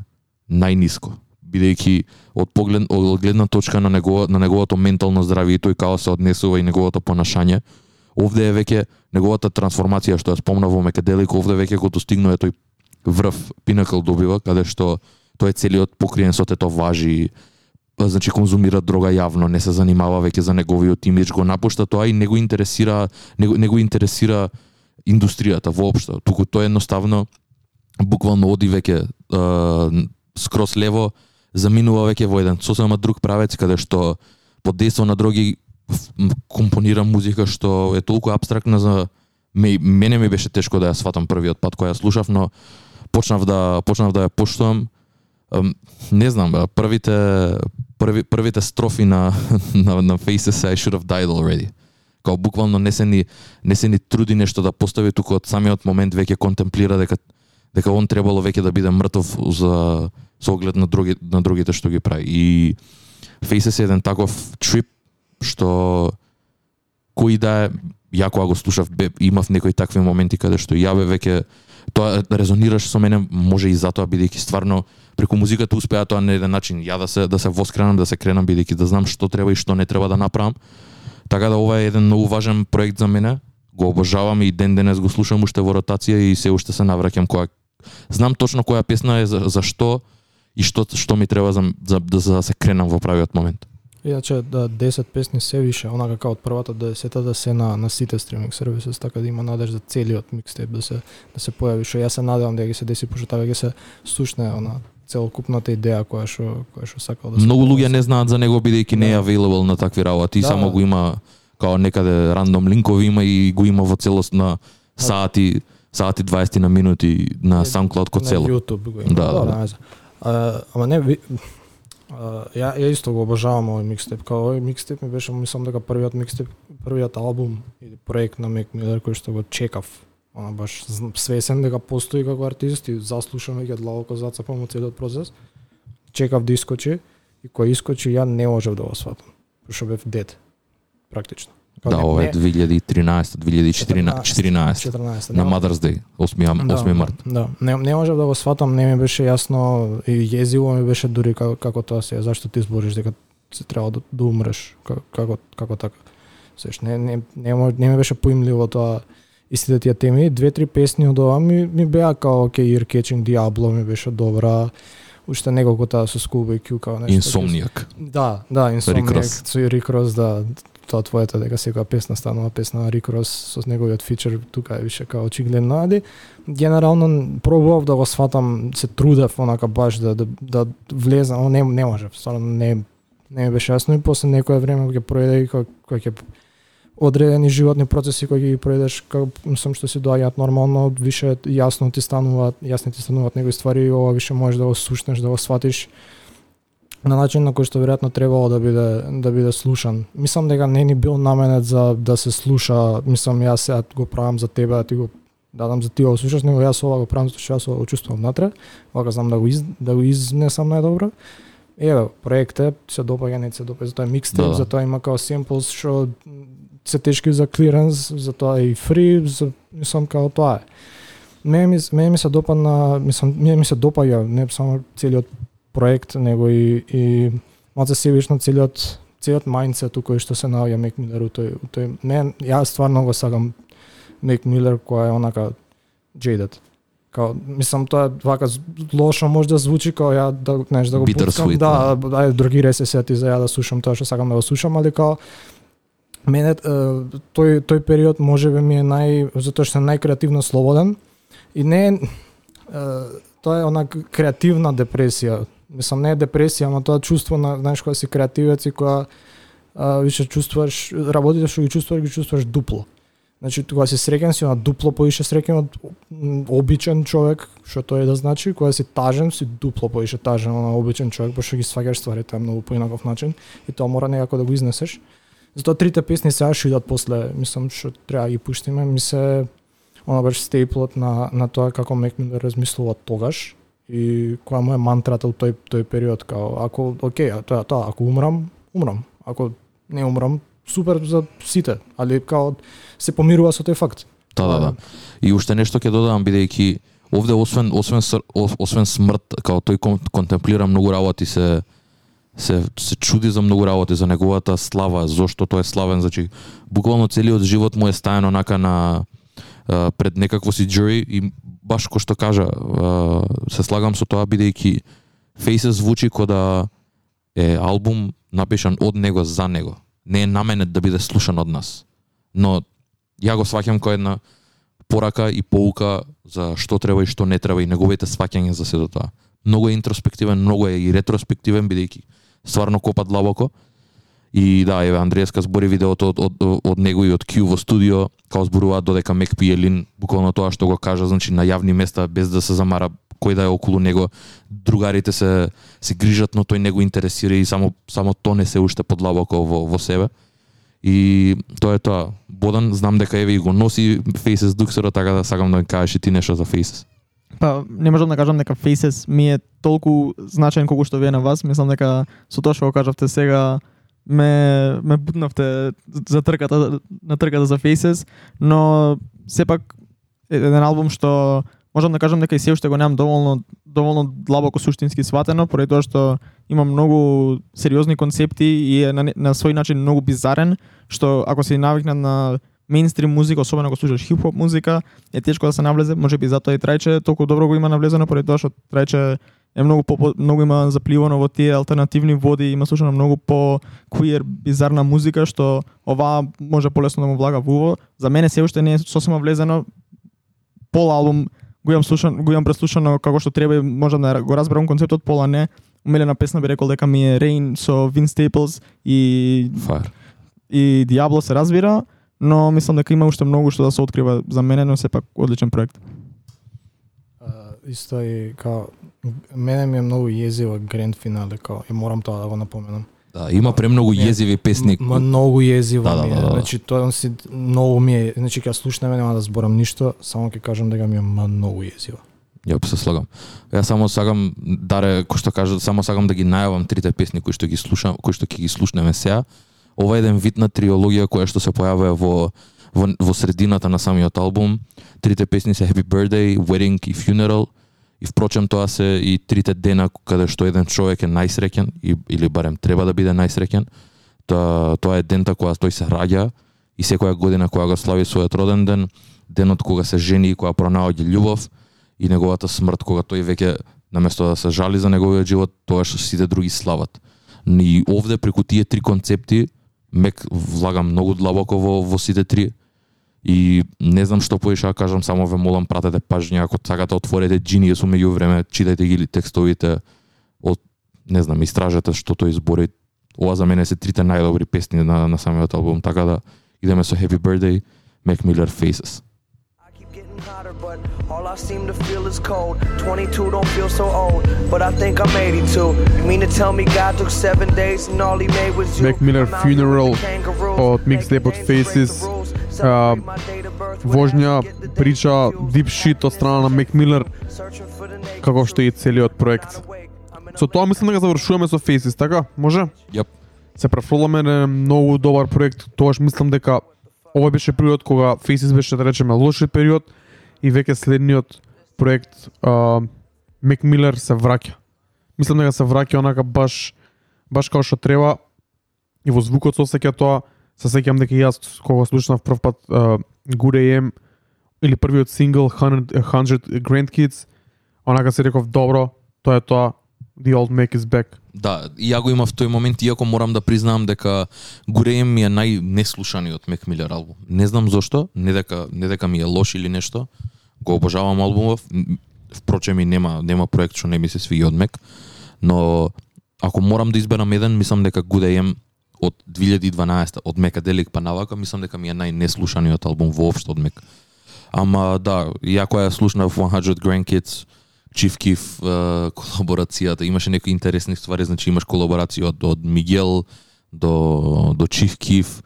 најниско бидејќи од поглед од гледна точка на него на неговото ментално здравје и тој како се однесува и неговото понашање овде е веќе неговата трансформација што ја спомна во Мекаделик овде веќе го достигнува тој врв пинакл добива каде што тој е целиот покриен со тето важи значи конзумира дрога јавно, не се занимава веќе за неговиот имидж, го напушта тоа и не го интересира не го, не го интересира индустријата воопшто, туку тој едноставно буквално оди веќе е, скрос лево, заминува веќе во еден сосема друг правец каде што под дејство на други компонира музика што е толку абстрактна за ме, мене ми беше тешко да ја сватам првиот пат кога ја слушав, но почнав да почнав да ја поштувам. Не знам, бе, првите први, првите строфи на на на Faces I should have died already. Као буквално не се ни не се ни труди нешто да постави туку од самиот момент веќе контемплира дека дека он требало веќе да биде мртов за со оглед на други на другите што ги прави. И Faces е еден таков трип што кој да е ја кога го слушав бе, имав некои такви моменти каде што ја бе веќе тоа резонираш со мене може и затоа бидејќи стварно преку музиката успеа тоа на еден начин. Ја да се да се воскренам да се кренам бидејќи да знам што треба и што не треба да направам. Така да ова е еден многу важен проект за мене. Го обожавам и ден денес го слушам уште во ротација и се уште се навраќам кога знам точно која песна е за, за што и што што ми треба за, за, за, за да се кренам во правиот момент. Иначе да 10 песни се више, онака како од првата до 10 да се на на сите стриминг сервисис, така да има надеж за целиот микстейп да се да се појави, што јас се надевам да ќе се деси пошто тоа ќе се слушне она целокупната идеја која што која што сакал да се Многу луѓе не знаат за него бидејќи не е Да. available на такви работи, Да, само да. го има као некаде рандом линкови има и го има во целост на сати сати 20 на минути на SoundCloud ко на цело. YouTube го има. Да, да, да. знам. А, ама не ја ја исто го обожавам овој микстеп. Као овој микстеп ми беше мислам дека првиот микстеп, првиот албум или проект на Мек Милер кој што го чекав. Она баш свесен дека постои како артист и заслушам веќе длабоко зацапам од целиот процес. Чекав да искочи и кој искочи ја не можев да го сватам. Пошто бев дед Практично. Као Да, ова е не- 2013, 2014, 14 14. на нема- Mother's Day, 8 ам- 8 март. Да, не, не можев да го сватам, не ми беше јасно и језиво ми беше дури како, како тоа се, зашто ти збориш дека се треба да, да умреш, како, како, како така. Сеш, не, не, не, мо- не ми беше поимливо тоа истите тие теми. Две-три песни од ова ми, ми беа као okay, Ear Catching Diablo ми беше добра, уште неколку таа со Schoolboy Q као нешто. Инсомнијак. Да, да, Insomniac, Ross. со Рик Рос, да, тоа твоето дека секоја песна станува песна на Рик Рос со неговиот фичер тука е више као очигледно, ади генерално пробував да го сватам, се трудев онака баш да да, да влезам, но не не можев, стварно не не ми беше јасно и после некое време кога ќе пројде и кога ќе одредени животни процеси кои ги пројдеш како мислам што си доаѓаат нормално, више јасно ти стануваат, јасни ти стануваат некои ствари и ова више можеш да го сушнеш, да го сватиш на начин на кој што веројатно требало да биде да биде слушан. Мислам дека не ни бил наменет за да се слуша, мислам јас сега го правам за тебе да ти го дадам за ти го слушаш, него јас ова го правам затоа што јас ова го чувствувам натре, вака знам да го из, да го изнесам најдобро. Еве, проект е, се допаѓа, не се допаѓа, затоа е микстейп, Да, да. затоа има као семплс што се тешки за клиренс, затоа е и фри, за, мислам као тоа е. Мене ми, мене ми се допадна, мислам, мене ми се допаѓа не само целиот проект, него и, и малце себично целиот целиот мајндсет кој што се наоѓа Мек Милер у тој, у тој мен јас стварно го сакам Мек Милер која е онака jaded. Као, мислам тоа вака лошо може да звучи као ја да знаеш да го буцкам, да, ајде другире се сети за ја да слушам тоа што сакам да го слушам, али као мене тој тој период можеби ми е нај затоа што е најкреативно слободен и не е тоа е она креативна депресија. Мислам не е депресија, ама тоа чувство на знаеш кога си креативец и кога а, више чувствуваш работите што ги чувствуваш ги чувствуваш дупло. Значи кога си среќен си на дупло поише среќен од обичен човек, што тоа е да значи, кога си тажен си дупло поише тажен на обичен човек, пошто ги сваќаш стварите многу поинаков начин и тоа мора некако да го изнесеш. Затоа трите песни сега ќе идат после, мислам што треба ги пуштиме, ми се она беше стейплот на на тоа како Мек Милер размислува тогаш и која му е мантрата во тој тој период као ако окей, а тоа тоа ако умрам, умрам. Ако не умрам, супер за сите, али као се помирува со тој факт. Да, да, да. И уште нешто ќе додадам бидејќи овде освен освен освен смрт, као тој контемплира многу работи се се се чуди за многу работи за неговата слава, зошто тој е славен, значи буквално целиот живот му е стаен онака на а, пред некакво си джури и баш кој што кажа, а, се слагам со тоа бидејќи Faces звучи кој да е албум напишан од него за него. Не е наменет да биде слушан од нас. Но ја го сваќам кој една порака и поука за што треба и што не треба и неговите сваќања за сето тоа. Многу е интроспективен, многу е и ретроспективен бидејќи стварно копа длабоко. И да, еве Андрееска збори видеото од, од, од него и од Q во студио, као зборуваат додека Мек Пиелин, буквално тоа што го кажа, значи на јавни места без да се замара кој да е околу него, другарите се се грижат, но тој не го интересира и само само то не се уште подлабоко во во себе. И тоа е тоа. Бодан, знам дека еве и го носи Faces Duxero, така да сакам да ми кажеш и ти нешто за Faces. Па не можам да кажам дека Faces ми е толку значаен колку што вие на вас. Мислам дека со тоа што го кажавте сега ме ме бутнавте за трката на трката за Faces, но сепак еден албум што можам да кажам дека и се уште го немам доволно доволно длабоко суштински сватено, поради тоа што има многу сериозни концепти и е на, на свој начин многу бизарен, што ако си навикнат на мейнстрим музика, особено ако слушаш хип-хоп музика, е тешко да се навлезе, можеби затоа и Трајче толку добро го има навлезено, поради тоа што Трајче е многу по, многу има запливано во тие алтернативни води, има слушано многу по queer бизарна музика што оваа може полесно да му влага во уво. За мене се уште не е сосема влезено пол албум го имам слушан, го имам преслушано како што треба и можам да го разберам концептот, пола не. Умилена песна би рекол дека ми е Rain со Vince Staples и Фаер. и Diablo се разбира, но мислам дека има уште многу што да се открива за мене, но сепак одличен проект. А, исто и као мене ми е многу језива гранд финале као и морам тоа да го напоменам. Да, има премногу језиви песни. М- многу језива Да, да, ми е. да, да. Значи тоа он си многу ми е, значи кога слушнеме нема да зборам ништо, само ќе кажам дека ми е многу језива. Ја се слагам. Ја само сакам даре кој што кажа, само сакам да ги најавам трите песни кои што ги слушам, кои што ќе ги слушнеме сега. Ова е еден вид на триологија која што се појавува во во, во средината на самиот албум. Трите песни се Happy Birthday, Wedding и Funeral. И впрочем тоа се и трите дена каде што еден човек е најсреќен и, или барем треба да биде најсреќен. Тоа тоа е дента кога тој се раѓа и секоја година кога го слави својот роден ден, денот кога се жени и кога пронаоѓа љубов и неговата смрт кога тој веќе наместо да се жали за неговиот живот, тоа што сите други слават. И овде преку тие три концепти Мек влага многу длабоко во, во сите три и не знам што поише да кажам, само ве молам пратете пажња ако сакате отворете Genius у време, читајте ги текстовите од не знам, истражете што тој збори. Ова за мене се трите најдобри песни на, на самиот албум, така да идеме со Happy Birthday, Mac Miller Faces. Hotter, but all I seem to feel is cold. 22 don't feel so old, but I think I'm 82. You mean to tell me God took seven days and all he made was you? Mac Miller Funeral од mixtape од Faces. birth Вожња прича deep shit од страна на Мек Милер, како што и целиот проект. Со тоа мислам дека завршуваме со Faces, така? Може? Јап. Се префрламе на многу добар проект. Тоаш мислам дека ова беше период кога Faces беше да речеме лошиот период и веќе следниот проект а, Мек Милер се враќа. Мислам дека се враќа онака баш баш како што треба и во звукот се осеќа тоа. Се сеќам дека јас кога слушнав прв пат Good AM или првиот сингл 100, 100 Grandkids, онака се реков добро, тоа е тоа, The Old Mac is back. Да, и ја го имав тој момент, иако морам да признаам дека Гуреем ми е најнеслушаниот Мек Милер албум. Не знам зошто, не дека не дека ми е лош или нешто. Го обожавам албумов. Впрочем и нема нема проект што не ми се свиѓа од Мек, но ако морам да изберам еден, мислам дека Good AM од 2012 од Мекаделик па навака, мислам дека ми е најнеслушаниот албум воопшто од Мек. Ама да, ја која слушнав 100 Grandkids, Chief Keef колаборацијата, имаше некои интересни ствари, значи имаш колаборација од, од Мигел до, до Chief Keef.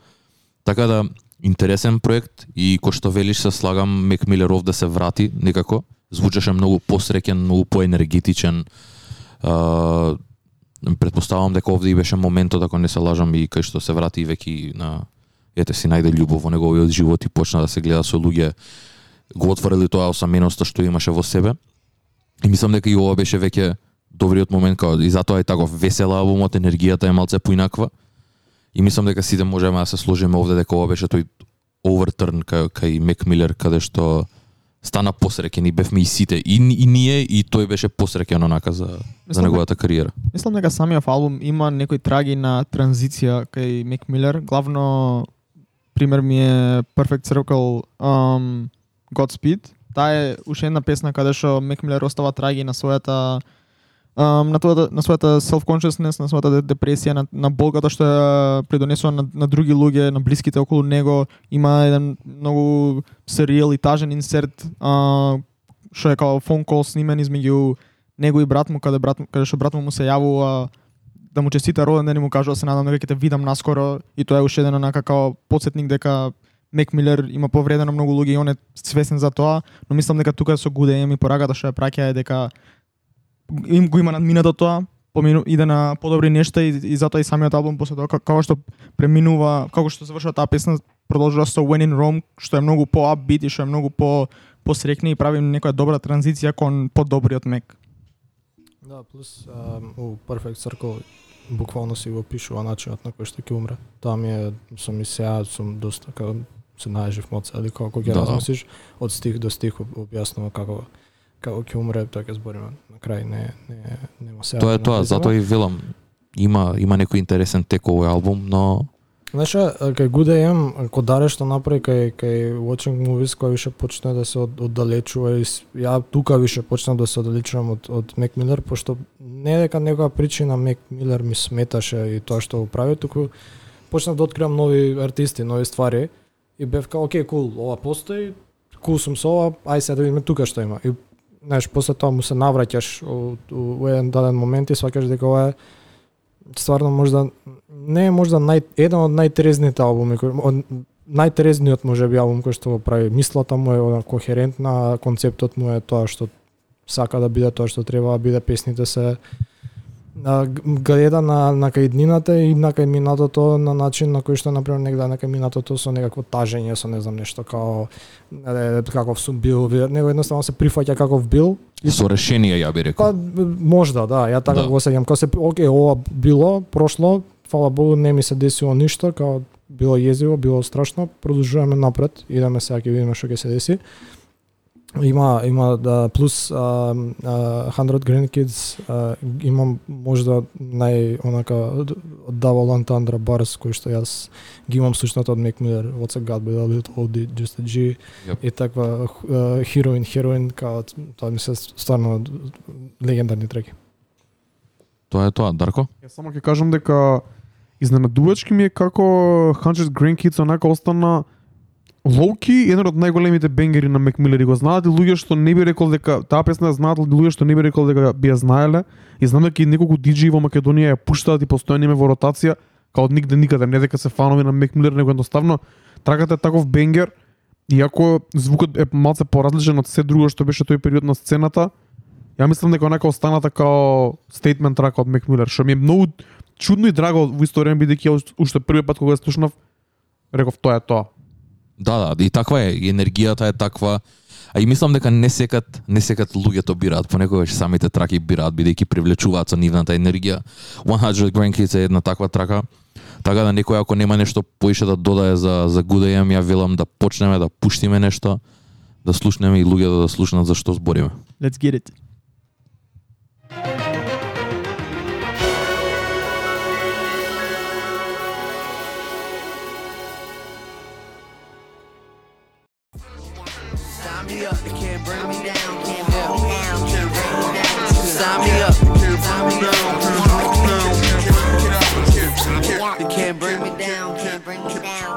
Така да, интересен проект и кој што велиш се слагам Мек Милеров да се врати некако. Звучеше многу посреќен, многу поенергетичен. А, предпоставам дека овде и беше моментот, ако не се лажам, и кај што се врати веќе на ете си најде љубов во неговиот живот и почна да се гледа со луѓе го отворили тоа осаменоста што имаше во себе. И мислам дека и ова беше веќе добриот момент као и затоа е таков весела албумот, енергијата е малце поинаква. И мислам дека сите можеме да се сложиме овде дека ова беше тој овертърн кај, кај Мек Милер каде што стана посреќен и бевме и сите и, и ние и тој беше посреќен онака за за Мислам неговата кариера. Мислам дека самиот албум има некои траги на транзиција кај Мик Милер. Главно пример ми е Perfect Circle, um, Godspeed. Таа е уште една песна каде што Мек Милер остава траги на својата um, на, тоа, на својата self-consciousness, на својата депресија, на, на болката што ја придонесува на, на други луѓе, на блиските околу него. Има еден многу серијал и тажен инсерт, а, што е као фон кол снимен измеѓу него и брат му, каде, брат, му- каде што брат му му се јавува да му честита роден ден и му кажува се надам дека ќе те видам наскоро и тоа е уште еден онака као подсетник дека Мек Милер има повредено многу луѓе и он е свесен за тоа, но мислам дека тука со Good AM и пораката што ја праќа е дека им го има надминато тоа, помину иде на подобри нешта и, и затоа и самиот албум после тоа ка- како што преминува, како што завршува таа песна, продолжува со When in Rome, што е многу по upbeat и што е многу по посрекни и прави некоја добра транзиција кон подобриот Мек. Да, плюс um, у Perfect Circle буквално си го пишува начинот на кој што ќе умре. Тоа ми е, сум и сега, сум доста како се најжив моц, али како ќе Да. размислиш од стих до стих об- објаснува како како ќе умре, тоа ќе збориме на крај, не не нема сега. Тоа е да тоа, затоа и велам има има некој интересен тек овој албум, но Знаеш, кај Good AM, ко Даре што направи кај, кај Watching Movies, кој више почна да се од, оддалечува и ја тука више почнав да се оддалечувам од, од Мек Милер, пошто не дека некоја причина Мек Милер ми сметаше и тоа што го прави, туку почнав да откривам нови артисти, нови ствари и бев као, окей, кул, ова постои, кул сум со ова, ај сега да видиме тука што има. И знаеш, после тоа му се навраќаш у, у, у еден даден момент и сваќаш дека ова е стварно можда не е можда нај еден од најтрезните албуми кој од најтрезниот можеби албум кој што го прави. Мислата му е она кохерентна, концептот му е тоа што сака да биде тоа што треба да биде, песните се гледа на на кај иднината и на кај минатото на начин на кој што например негде на кај минатото со некакво тажење, со не знам нешто као е, каков сум бил, него едноставно се прифаќа каков бил и со решение ја би Па рекол. можда, да, ја така Да. го сеќам. Кога се оке, ова било, прошло, фала Богу, не ми се десило ништо, као било језиво, било страшно, продолжуваме напред, идеме сега ќе видиме што ќе се деси. Има има да плюс а, а, 100 Grand Kids а, имам можда нај онака од Double Entendre Bars кој што јас ги имам слушнато од Mac Miller, What's a God with a little oldie, just a G Јап. и таква хероин, хероин, као тоа ми се стварно легендарни треки. Тоа е тоа, Дарко. Јас само ќе кажам дека изненадувачки ми е како Hunches Grandkids онака остана лоуки еден од најголемите бенгери на Мекмилер, и го знаат и луѓе што не би рекол дека таа песна знаат луѓе што не би рекол дека би ја знаеле и знам дека и неколку диџеи во Македонија ја пуштаат и постојано име во ротација као од нигде никаде, не дека се фанови на Мекмилер него едноставно трагата е таков бенгер иако звукот е малце поразличен од се друго што беше тој период на сцената, ја мислам дека онака останата као стейтмент трака од Мекмилер, што ми е многу чудно и драго во исто време бидејќи уште првиот пат кога ја слушнав реков тоа е тоа. Да, да, и таква е, и енергијата е таква. А и мислам дека не секат не секат луѓето да бираат, понекогаш самите траки бираат бидејќи привлечуваат со нивната енергија. 100 Grandkids е една таква трака. Така да некој ако нема нешто поише да додае за за Гудејам, ја велам да почнеме да пуштиме нешто, да слушнеме и луѓето да, да слушнат за што збориме. Let's get it.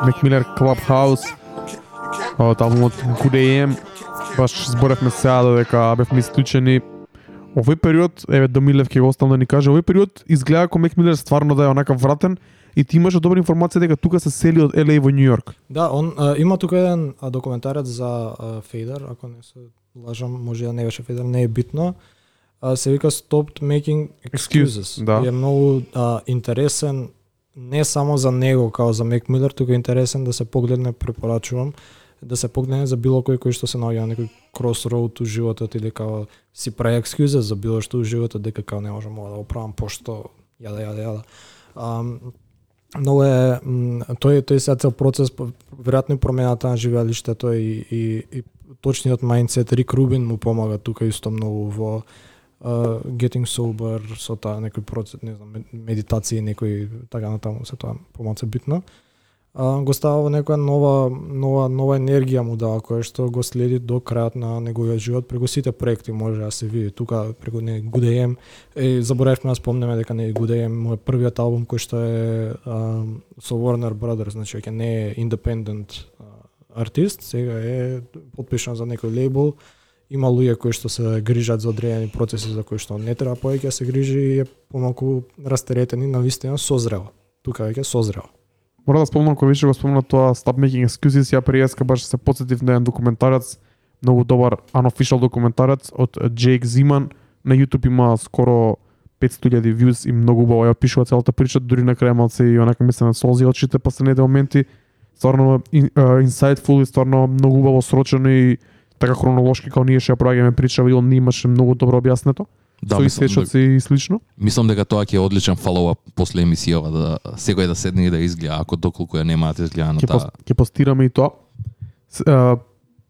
Мек Милер Clubhouse од албумот Good AM баш зборевме сега додека бевме исклучени овој период, еве до Милев ќе го оставам да ни каже, овој период изгледа како Мек Милер стварно да е онака вратен и ти имаше добра информација дека тука се сели од LA во Њу Йорк. Да, он а, има тука еден а, документарец за а, Фейдер, ако не се лажам, може да не беше Фейдер, не е битно. А, се вика Stopped Making Excuses. да. И е многу а, интересен не само за него као за Мек Милер, туку е интересен да се погледне, препорачувам, да се погледне за било кој кој што се наоѓа на некој кросроуд у животот или као си прави екскюза за било што у животот дека као не можам ова да го правам пошто јада јада јада. Um, но е тој тој сега цел процес веројатно промената на живеалиштето и и, и точниот мајндсет Рик Рубин му помага тука исто многу во uh, getting sober со таа некој процес, не знам, медитација некој така натаму се тоа помалку битно. Uh, го става во некоја нова нова нова енергија му дава која што го следи до крајот на неговиот живот преку сите проекти може да се види. Тука преку не Гудеем е заборавме да спомнеме дека не Гудеем му е првиот албум кој што е uh, со Warner Brothers значи веќе не е independent uh, артист сега е подпишан за некој лейбл има луѓе кои што се грижат за одредени процеси за кои што не треба повеќе да се грижи и е помалку растеретен и на вистина созрел. Тука веќе созрел. Мора да спомнам кој више го спомна тоа Stop Making Excuses, ја приеска баш да се подсетив на еден документарец, многу добар unofficial документарец од Джейк Зиман. На YouTube има скоро 500.000 views и многу убаво ја пишува целата прича, дури на крај малце и онака ми се на солзи очите последните моменти. Стварно инсайтфул и стварно многу убаво срочено и така хронолошки како ние ја проаѓаме прича, и он имаше многу добро објаснето. Да, со исечоци и слично. мислам дека тоа ќе е одличен фоллоуап после емисијава да секој да седне и да изгледа ако доколку ја немаат изгледа на ќе, таа. пос, ќе постираме и тоа.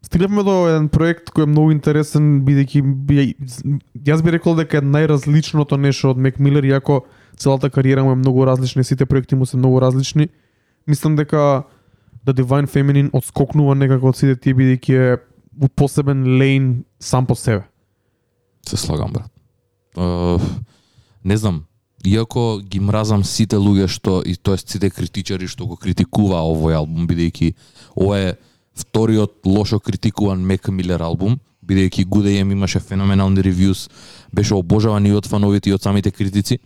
Стигнавме до еден проект кој е многу интересен бидејќи би, јас би рекол дека е најразличното нешто од Мек Милер иако целата кариера му е многу различна, сите проекти му се многу различни. Мислам дека The Divine Feminine одскокнува некако од сите тие бидејќи е у посебен лейн сам по себе. Се слагам, брат. Uh, не знам, иако ги мразам сите луѓе што и тоест сите критичари што го критикува овој албум бидејќи ова е вториот лошо критикуван Мек Милер албум, бидејќи Good AM имаше феноменални ревјус, беше обожаван и од фановите и од самите критици.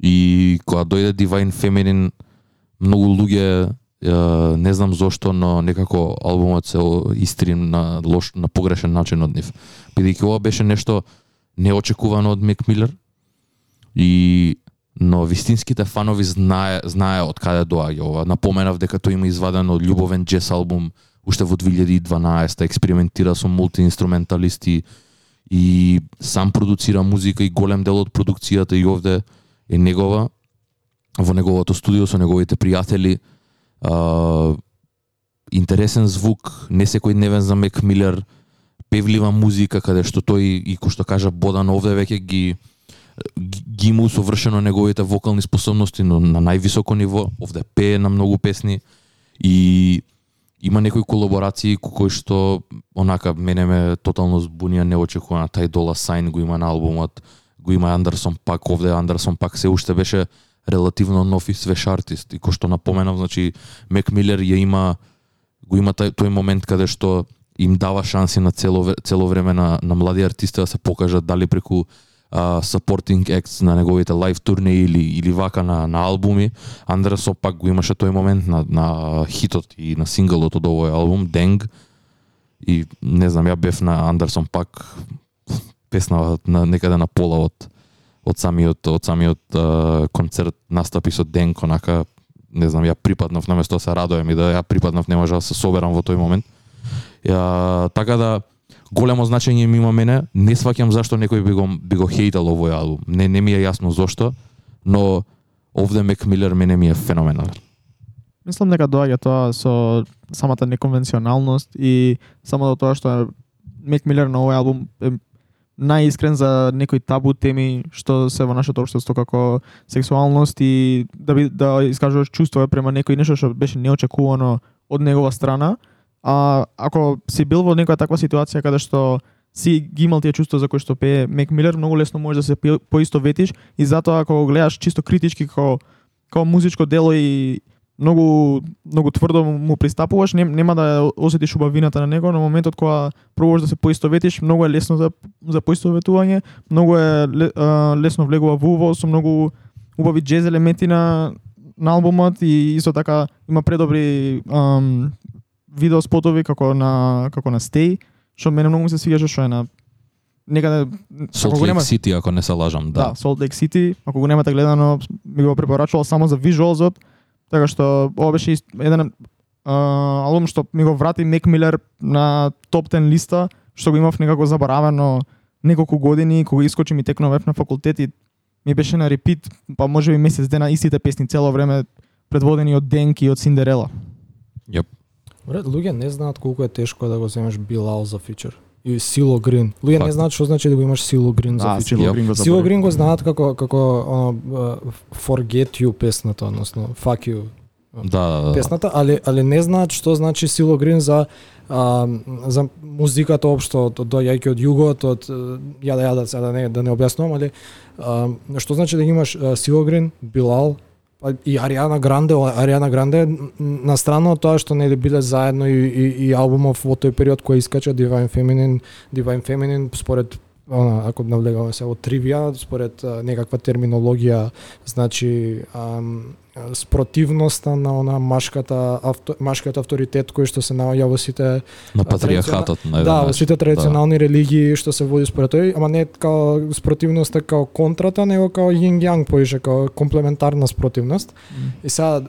И кога дојде Divine Feminine, многу луѓе не знам зошто, но некако албумот се истри на лош на погрешен начин од нив. Бидејќи ова беше нешто неочекувано од Мек Милер и но вистинските фанови знае знае од каде доаѓа ова. Напоменав дека тој има извадено љубовен джес албум уште во 2012 експериментира со мултиинструменталисти и сам продуцира музика и голем дел од продукцијата и овде е негова во неговото студио со неговите пријатели а, интересен звук, не секој дневен за Мек Милер, певлива музика каде што тој и кој што кажа Бодан овде веќе ги ги му совршено неговите вокални способности но на највисоко ниво, овде пее на многу песни и има некои колаборации кои што онака мене ме тотално збунија неочекувано тај Дола Сайн го има на албумот, го има Андерсон Пак, овде Андерсон Пак се уште беше релативно нов и свеж артист и кој што напоменав, значи Мек Милер ја има го има тај, тој момент каде што им дава шанси на цело, цело време на, на млади артисти да се покажат дали преку а, supporting acts на неговите лайв турнеи или или вака на на албуми. Андресо пак го имаше тој момент на на хитот и на синглот од овој албум Денг и не знам ја бев на Андерсон пак песна на некаде на пола од од самиот од самиот а, концерт настапи со Денко, нака, не знам ја припаднав наместо да се радојам и да ја припаднав не може да се соберам во тој момент. Ја, така да големо значење ми има мене, не сваќам зашто некој би го би го хейтал овој албум. Не не ми е јасно зошто, но овде Мек Милер мене ми е феноменален. Мислам дека доаѓа тоа со самата неконвенционалност и само до тоа што Мек Милер на овој албум е најискрен за некои табу теми што се во нашето општество како сексуалност и да би да искажуваш чувства према некој нешто што беше неочекувано од негова страна. А ако си бил во некоја таква ситуација каде што си ги имал тие чувства за кои што пее Мек Милер, многу лесно можеш да се поисто поистоветиш и затоа ако го гледаш чисто критички како како музичко дело и многу многу тврдо му- пристапуваш, нем, нема да осетиш убавината на него, но моментот кога пробуваш да се поистоветиш, многу е лесно за за поистоветување, многу е лесно влегува во уво со многу убави джез елементи на на албумот и исто така има предобри ам, видео спотови како на како на Stay, што мене многу ми се свиѓаше што е на некаде Salt ако го Lake нема City, ако не се лажам, да, да. Salt Lake City, ако го немате гледано, ми го препорачувал само за вижуалзот, така што ова беше ист, еден а, албум што ми го врати Мек Милер на топ 10 листа, што го имав некако заборавено неколку години, кога искочи ми текновев на факултет и ми беше на репит, па може би месец дена истите песни цело време предводени од Денки и од Синдерела. Брат, луѓе не знаат колку е тешко да го земеш Билал за фичер. И Сило Грин. Луѓе не знаат што значи да го имаш Сило Грин за фичер. Сило. Грин го Сило заборави. Грин го знаат како како оно, Forget You песната, односно Fuck You Да, да, да. песната, али али не знаат што значи Сило Грин за а, за музиката општо од доаѓајќи од југот, од е, ја да ја да сега да не да не објаснувам, али а, што значи да имаш Сило Грин, Билал, Па, и Ариана Гранде, Ариана Гранде на страна од тоа што нели биле заедно и, и, и албумов во тој период кој искача Divine Feminine, Divine Feminine според она, ако навлегаме се во тривија, според а, некаква терминологија, значи ам, спротивноста на она машката авто, машката авторитет кој што се наоѓа во сите на патриархатот на да, во сите традиционални религии што се води според тој, ама не као спротивноста као контрата, него као јин јанг поише као комплементарна спротивност. И сега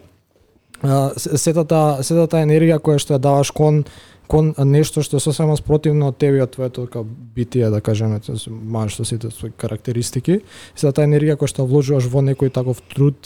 а, се- сета таа сета таа енергија која што ја даваш кон кон нешто што се сосема спротивно од тебе од твоето како битие да кажеме, тоа се со сите да, своји карактеристики. за таа енергија која што вложуваш во некој таков труд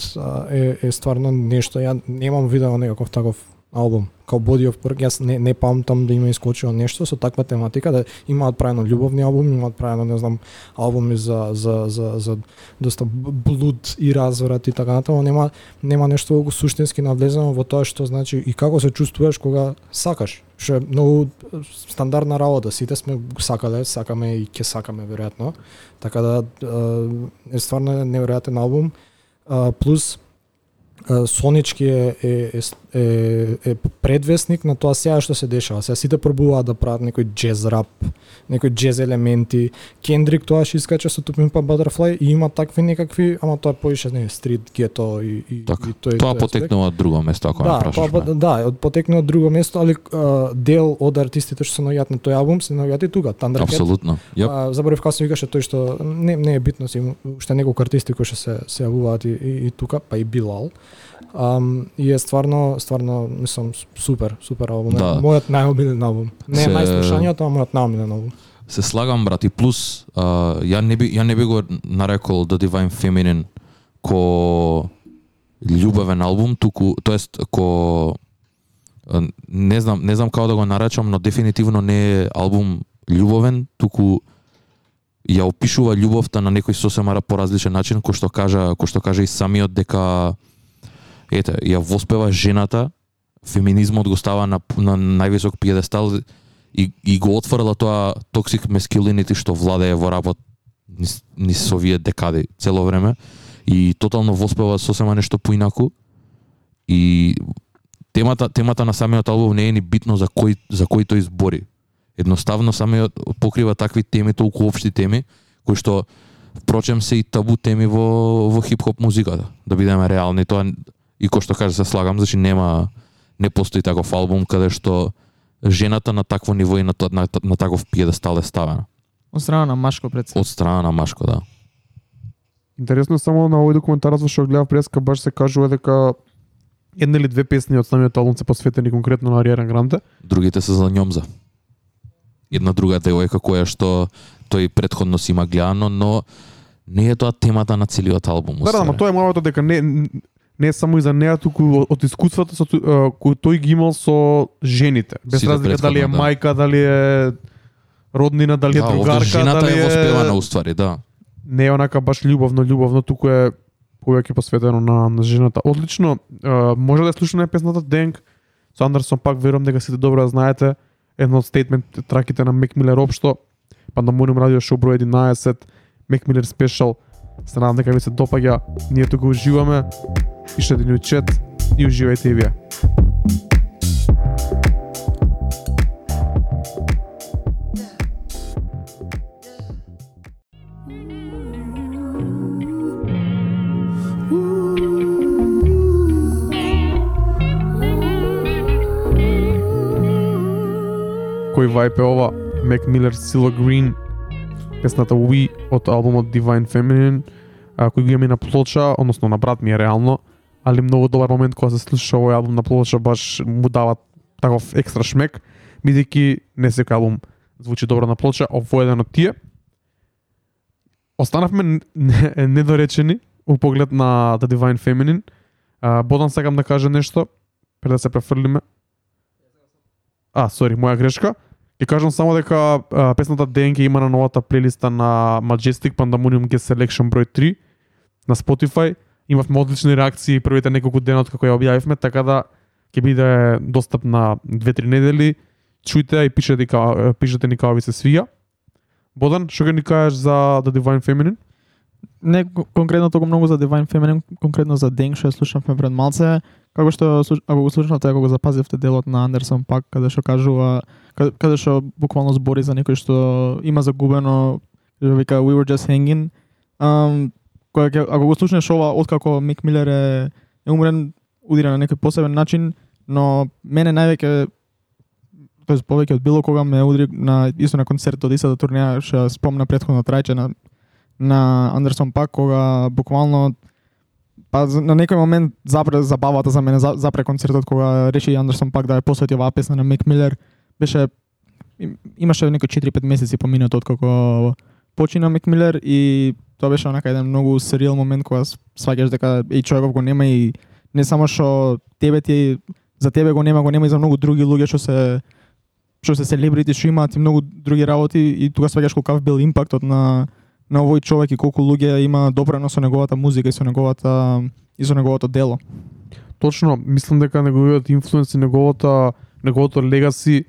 е е стварно нешто ја немам видено некаков таков албум као Body of Work, јас не, не памтам да има искочило нешто со таква тематика, да имаат правено љубовни албуми, имаат правено, не знам, албуми за, за, за, за доста блуд и разврат и така натаму, нема, нема нешто суштински навлезено во тоа што значи и како се чувствуваш кога сакаш, што е многу стандардна работа, сите сме сакале, сакаме и ќе сакаме веројатно, така да е, стварно неверојатен албум, плюс сонички е, е, е, е, е предвесник на тоа сега што се дешава. Сега сите пробуваат да прават некој джез рап, некој джез елементи. Кендрик тоа што искача со Pimp a Butterfly и има такви некакви, ама тоа поише не стрит гето и и, Така. и тој Тоа тој потекнува од друго место, ако ме Да, прашаш. па, мене. да, од потекнува од друго место, али а, дел од артистите што се наоѓаат на тој албум се наоѓаат и тука. Thundercat, Апсолутно. Јап. А, заборев како се викаше тој што не не е битно има уште неколку артисти кои што се се јавуваат и, и, и тука, па и Билал. Um, и е стварно стварно мислам супер, супер албум. Да. Мојот најомилен албум. Не е најслушаниот, ама мојот најомилен албум. Се слагам брат и плюс а, ја не би ја не би го нарекол The Divine Feminine ко љубовен албум, туку тоест ко а, не знам не знам како да го наречам, но дефинитивно не е албум љубовен, туку ја опишува љубовта на некој сосема поразличен начин, кој што кажа, кој што кажа и самиот дека ете, ја воспева жената, феминизмот го става на, на највисок пиедестал и, и го отфрла тоа токсик мескилинити што владее во рапот низ, низ овие декади цело време и тотално воспева сосема нешто поинаку и темата темата на самиот албум не е ни битно за кој за кој тој збори. Едноставно самиот покрива такви теми, толку општи теми кои што впрочем се и табу теми во во хип-хоп музиката. Да бидеме реални, тоа и кој што каже се слагам, значи нема не постои таков албум каде што жената на такво ниво и на, на, на таков пиедестал е ставена. Од страна на Машко пред. Од страна на Машко, да. Интересно е само на овој документарот во што го гледав преска баш се кажува дека една или две песни од самиот албум се посветени конкретно на Ариана Гранде. Другите се за Њомза. Една друга девојка која што тој предходно си има гледано, но не е тоа темата на целиот албум. Да, да, ама тоа е мојата дека не не само и за неа, туку од- искуствата со кои тој ги имал со жените. Без Сите разлика дали е претходно, да. мајка, дали е роднина, дали е да, другарка, дали е воспевана уствари, да. не е онака баш љубовно, љубовно, туку е повеќе посветено на, на жената. Одлично, може да ја слушаме песната Денг со Андерсон пак верувам дека сите добро знаете. Едно од стейтмент траките на Мек Милер општо, Пандамониум радио шоу број 11, Мек Милер спешал. Се надам дека ви се допаѓа. Ние тука уживаме. Пишете да ни у чат и уживајте и вие. Кој вајп е ова? Мек Милер, Сила Грин, песната We од албумот Divine Feminine, а, кој го имаме на плоча, односно на брат ми е реално, али многу добар момент кога се слуша овој албум на плоча, баш му дава таков екстра шмек, бидејќи не секој албум звучи добро на плоча, овој е еден од тие. Останавме недоречени у поглед на The Divine Feminine. Бодан сакам да каже нешто, пред да се префрлиме. А, сори, моја грешка. Ќе кажам само дека а, песната ДНК има на новата плейлиста на Majestic Pandemonium Guest Selection број 3 на Spotify имавме одлични реакции првите неколку дена од како ја објавивме, така да ќе биде достапна 2-3 недели. Чујте и пишете, ка- пишете ни како ви се свија. Бодан, што ќе ни кажеш за The Divine Feminine? Не конкретно толку многу за Divine Feminine, конкретно за Deng што ја слушавме пред малце, како што ако го слушнавте, ако го запазивте делот на Андерсон пак каде што кажува каде, каде што буквално збори за некој што има загубено, што вика we were just hanging. Um, Кој ќе ако го слушнеш ова откако Мик Милер е, е умрен, удира на некој посебен начин, но мене највеќе тоест повеќе од било кога ме удри на исто на концерт од истата турнеја што спомна претходно трајче на на Андерсон пак кога буквално па на некој момент запре забавата за мене за- запре концертот кога реши Андерсон пак да ја посвети оваа песна на Мик Милер беше имаше некои 4-5 месеци поминато од како почина Мек Милер и тоа беше онака еден многу серијал момент кога с- сваќаш дека и човеков го нема и не само што тебе ти за тебе го нема, го нема и за многу други луѓе што се што се селебрити, што имаат и многу други работи и тука сваќаш колкав бил импактот на на овој човек и колку луѓе има допренос со неговата музика и со неговата и со неговото дело. Точно, мислам дека неговиот инфлуенс и неговото неговото легаси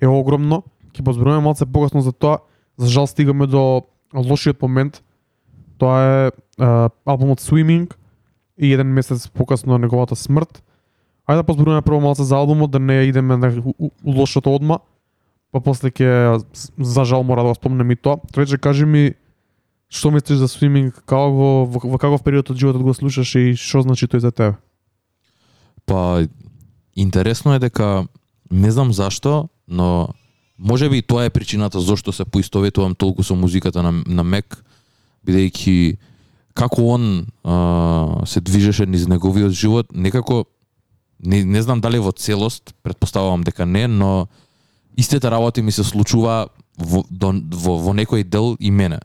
е огромно. Ќе позборуваме малце погасно за тоа. За жал стигаме до лошиот момент. Тоа е а, албумот Swimming и еден месец покасно неговата смрт. Ајде да позборуваме прво малце за албумот, да не идеме на у, у, лошото одма. Па после ќе за жал мора да го спомнем и тоа. Трече кажи ми што мислиш за Swimming, како го во, во каков период од животот го слушаш и што значи тој за тебе? Па интересно е дека не знам зашто, но може би и тоа е причината зошто се поистоветувам толку со музиката на на Мек, бидејќи како он а, се движеше низ неговиот живот, некако не, не знам дали во целост, предпоставувам дека не, но истите работи ми се случува во, до, во, во некој дел и мене.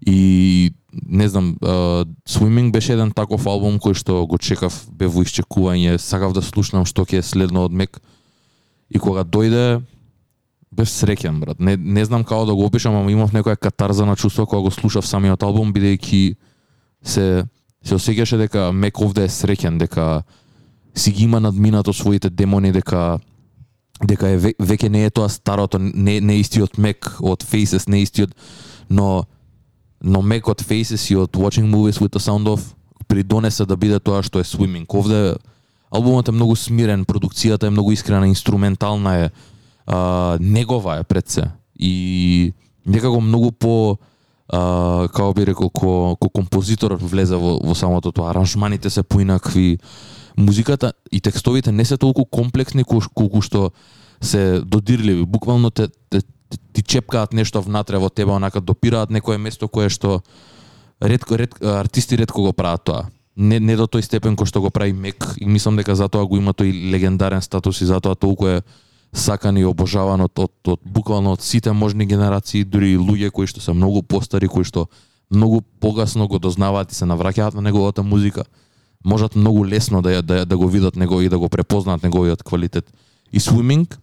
И не знам, uh, Swimming беше еден таков албум кој што го чекав, бе во исчекување, сакав да слушнам што ќе е следно од Мек. И кога дојде, бев среќен, брат. Не, не знам како да го опишам, ама имав некоја катарза на чувство кога го слушав самиот албум, бидејќи се се осеќаше дека Мек овде е среќен, дека си ги има надминато своите демони, дека дека е ве- веќе не е тоа старото, не не истиот Мек од Faces, не истиот, но но Мек од Faces и од Watching Movies with the Sound of придонесе да биде тоа што е Swimming. Овде албумот е многу смирен, продукцијата е многу искрена, инструментална е, а, негова е пред се. И некако многу по а, како би рекол, ко, ко композитор влезе во, во самото тоа. Аранжманите се поинакви, музиката и текстовите не се толку комплексни колку што се додирливи. Буквално те, те, те ти чепкаат нешто внатре во тебе, онака допираат некое место кое што ретко, ред, артисти ретко го прават тоа. Не, не до тој степен кој што го прави Мек и мислам дека затоа го има тој легендарен статус и затоа толку е сакан и обожаван од, од, од буквално од сите можни генерации, дури и луѓе кои што се многу постари, кои што многу погасно го дознаваат и се навраќаат на неговата музика, можат многу лесно да, ја- да, ја- да го видат него и да го препознаат неговиот квалитет. И Swimming,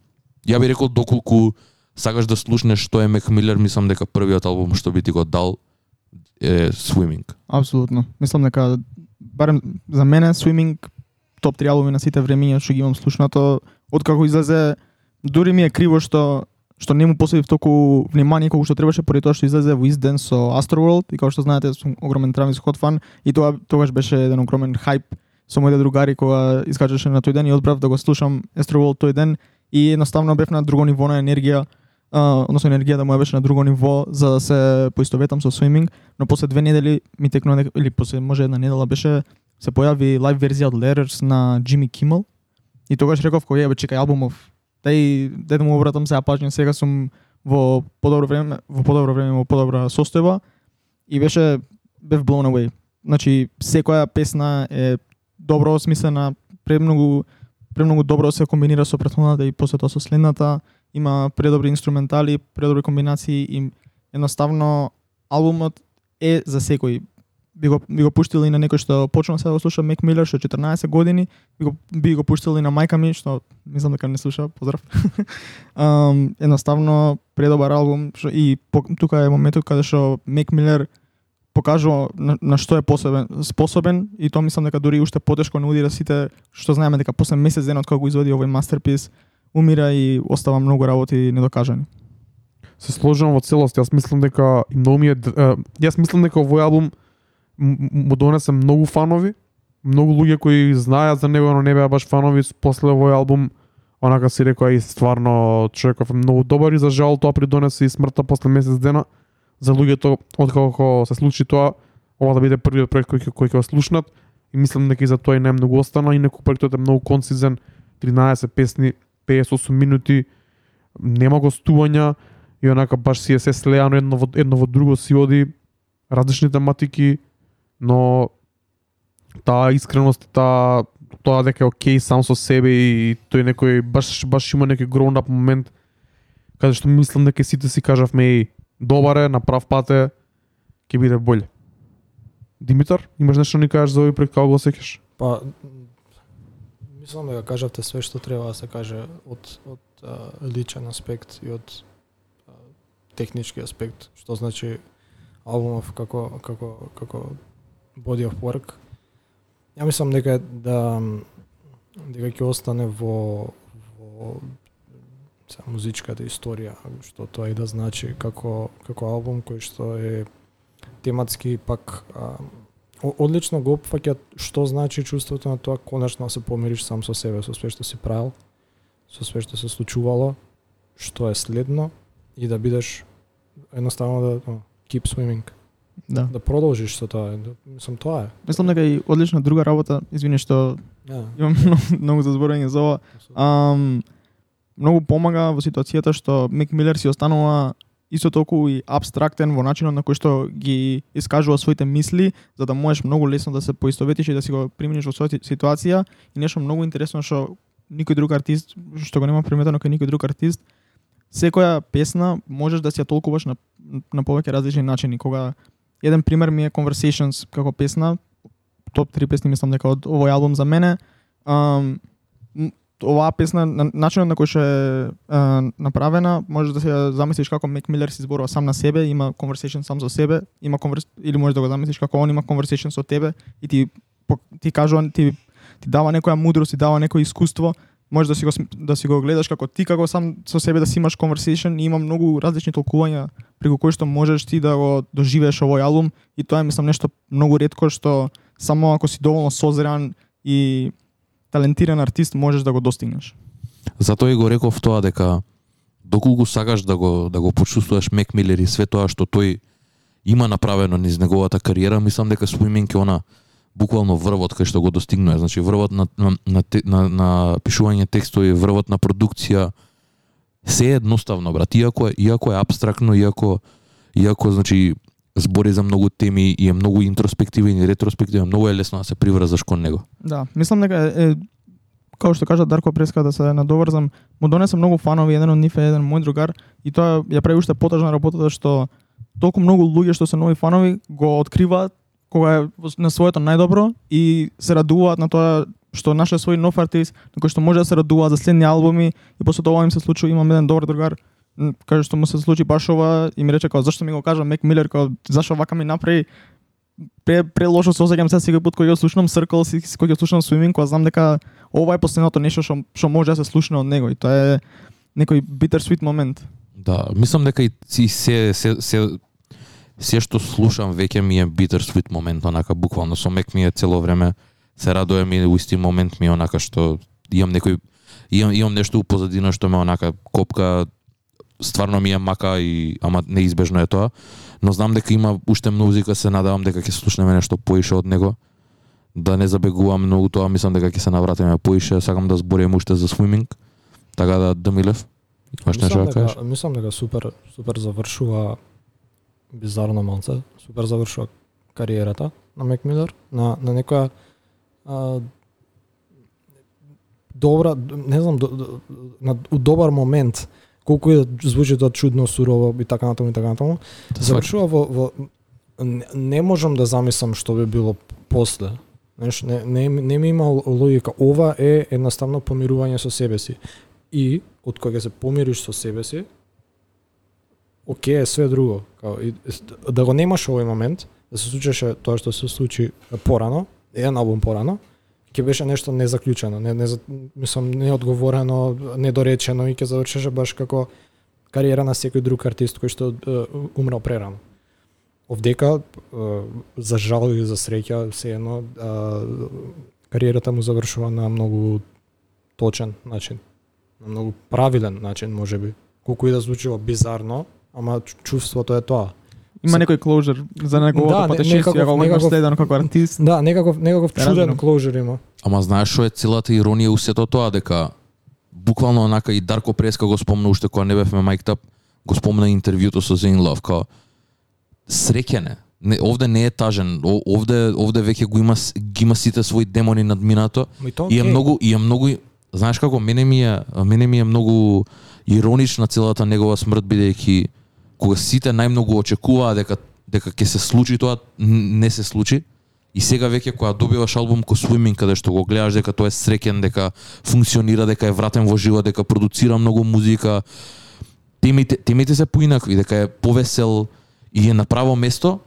ја би рекол доколку сакаш да слушнеш што е Мек Милер, мислам дека првиот албум што би ти го дал е Swimming. Апсолутно. Мислам дека барем за мене Swimming топ 3 албуми на сите времиња што ги имам слушнато откако излезе дури ми е криво што што не му посветив толку внимание колку што требаше поради тоа што излезе во изден со Astroworld и како што знаете сум огромен Travis Scott фан и тоа тогаш беше еден огромен хајп со моите другари кога искачаше на тој ден и одбрав да го слушам Astroworld тој ден и едноставно бев на друго ниво на енергија а, односно енергијата моја беше на друго ниво за да се поистоветам со Swimming но после две недели ми текнува или после може една недела беше се појави лайв верзија од Letters на Jimmy Kimmel и тогаш реков кој е бе чекај албумов тај дете му обратам сега пажња, сега сум во подобро време во подобро време во подобра состојба и беше бев blown away. Значи секоја песна е добро осмислена премногу премногу добро се комбинира со претходната и после тоа со следната. Има предобри инструментали предобри комбинации и едноставно албумот е за секој би го, би го пуштили и на некој што почна се да го слуша Мек Милер што 14 години, би го, би го пуштили и на мајка ми што мислам дека не слуша, поздрав. um, едноставно предобар албум што, и по, тука е моментот каде што Мек Милер покажува на, на што е посебен, способен и тоа мислам дека дури уште потешко не удира да сите што знаеме дека после месец ден од кога го извади овој мастерпис умира и остава многу работи недокажани. се сложувам во целост. Јас мислам дека и многу ми е јас мислам дека овој албум му донесе многу фанови, многу луѓе кои знаат за него, но не беа баш фанови после овој албум онака си рекоа и стварно човеков е многу добар и за жал тоа придонесе и смртта после месец дена. За луѓето откако се случи тоа ова да биде првиот проект кој кој ќе го слушнат. И мислам дека и за тоа и најмногу остана инаку проектот е многу концизен 13 песни 58 минути нема гостувања и онака баш си е се слеано едно во, едно во друго си оди различни тематики, но таа искреност, таа тоа дека е окей сам со себе и тој некој баш баш има некој grown up момент каде што мислам дека сите си кажавме и добар е, на прав пат е, ќе биде боле. Димитар, имаш нешто да ни кажеш за овој пред како го сеќаш? Па мислам дека кажавте све што треба да се каже од од а, личен аспект и од а, технички аспект, што значи албумов како како како body of work. Ја мислам дека да дека ќе остане во во са, музичката историја, што тоа и да значи како како албум кој што е тематски пак а, одлично го опфаќа што значи чувството на тоа конечно да се помириш сам со себе, со све што си правил, со све што се случувало, што е следно и да бидеш едноставно да о, keep swimming, Да. да продолжиш со тоа. Да, мислам тоа е. Мислам дека и одлична друга работа, извини што Ja, имам многу, многу за зборење за ова. Ам, многу помага во ситуацијата што Мик Милер си останува исто толку и абстрактен во начинот на кој што ги искажува своите мисли, за да можеш многу лесно да се поистоветиш и да си го примениш во својата ситуација и нешто многу интересно што никој друг артист, што го нема приметено кај никој друг артист, секоја песна можеш да си ја толкуваш на, на повеќе различни начини. Кога еден пример ми е Conversations како песна, топ 3 песни мислам дека од овој албум за мене, Um, оваа песна начинот на кој што е uh, направена можеш да се замислиш како Мек Милер се зборува сам на себе, има conversation сам со себе, има конверс... или можеш да го замислиш како он има conversation со тебе и ти ти кажува ти ти дава некоја мудрост, ти дава некој искуство, можеш да си го да си го гледаш како ти како сам со себе да си имаш conversation и има многу различни толкувања преку кои што можеш ти да го доживееш овој албум и тоа е мислам нешто многу ретко што само ако си доволно созран и талентиран артист можеш да го достигнеш. Затоа и го реков тоа дека доколку сакаш да го да го почувствуваш Мек Милер и све тоа што тој има направено низ неговата кариера, мислам дека Swimming е она буквално врвот кај што го достигнува, значи врвот на на на, на, на пишување текстови, врвот на продукција, се е едноставно, брат, иако е, иако е абстрактно, иако иако значи збори за многу теми и е многу интроспективен и ретроспективен, многу е лесно да се приврзаш кон него. Да, мислам дека е, е како што кажа Дарко Преска да се надоврзам, му донесе многу фанови, еден од нив е еден мој другар и тоа ја прави уште потажна работата што толку многу луѓе што се нови фанови го откриваат кога е на своето најдобро и се радуваат на тоа што нашле свој нов артист, на кој што може да се радуваат за следни албуми и после тоа им се случува, имам еден добар другар каже што му се случи баш ова и ми рече како зашто ми го кажа Мек Милер како зашто вака ми направи пре пре лошо се осеќам сега секој пат кога ја слушнам Circle, си- кога ја слушнам Swimming, кога знам дека ова е последното нешто што што може да се слушне од него и тоа е некој bittersweet момент. Да, мислам дека и се се се се што слушам веќе ми е bitter sweet момент, онака буквално со мек ми е цело време се радувам и исти момент ми е онака што имам некој имам имам нешто у позадина што ме онака копка стварно ми е мака и ама неизбежно е тоа, но знам дека има уште музика, се надевам дека ќе слушнеме нешто поише од него. Да не забегувам многу тоа, мислам дека ќе се навратиме поише, сакам да зборим уште за swimming. Така да Дамилев, имаш нешто Мислам да кажеш? дека, мислам дека супер супер завршува бизарно малце, супер завршува кариерата на Мек Милер, на на некоја а, добра, не знам, до, до, на у добар момент, колку и да звучи тоа чудно, сурово и така натаму и така натаму, завршува во, во не, не можам да замислам што би било после. Знаеш, не, не, не ми има логика. Ова е едноставно помирување со себе си. И, од кога ќе се помириш со себе си, окей е све друго. Као, и, да го немаш овој момент, да се случеше тоа што се случи порано, еден албум порано, ќе беше нешто незаклучено, не, не мислам неодговорено, недоречено и ќе завршеше баш како кариера на секој друг артист кој што е, умрал прерано. Овдека, е, за жал и за среќа, сеено, е, кариерата му завршува на многу точен начин, на многу правилен начин, може би. Колку и да звучува бизарно, ама чу- чувството е тоа. Има некој клоужер за неговото Да, патешествие, некаков- имаш некаков- следено како артист. Да, некаков некаков чуден клоужер има. Ама знаеш што е целата иронија у сето тоа дека буквално онака и Дарко Преска го спомна уште кога не бевме майкта, го спомна интервјуто со Зейн Лав као среќен е. Не, овде не е тажен. О- Овде овде веќе го има ги има сите свои демони над минато и е многу и е многу знаеш како мене ми е мене ми е многу иронична целата негова смрт бидејќи кога сите најмногу очекуваа дека дека ќе се случи тоа не се случи и сега веќе кога добиваш албум ко Swimming каде што го гледаш дека тоа е среќен дека функционира дека е вратен во живот дека продуцира многу музика темите темите се поинакви дека е повесел и е на право место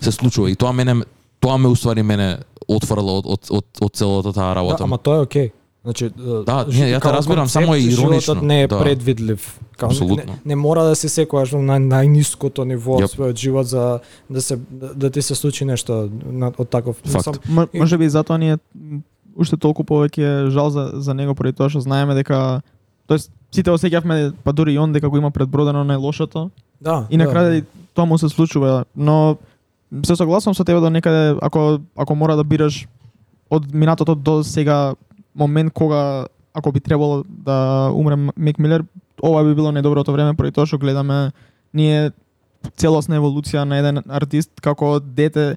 се случува и тоа мене тоа ме уствари мене отфрла од од од, од целата таа Да, работа. ама тоа е окей. Значи, Да, не, ја те разбирам, само е иронично, Животот не е да. предвидлив. Као, Апсолутно. Не, не, мора да се секојаш на најниското ниво Јап. својот живот за да се да, да ти се случи нешто на, од таков. Факт. И- Може би затоа ни е уште толку повеќе жал за, за него поради тоа што знаеме дека тоест сите осеќавме па дури и он дека го има предбродено најлошото да. и на крај тоа му се случува, но се согласувам со тебе до некаде ако ако мора да бираш од минатото до сега момент кога ако би требало да умре Мек Милер, ова би било најдоброто време поради тоа што гледаме ние целосна еволуција на еден артист како дете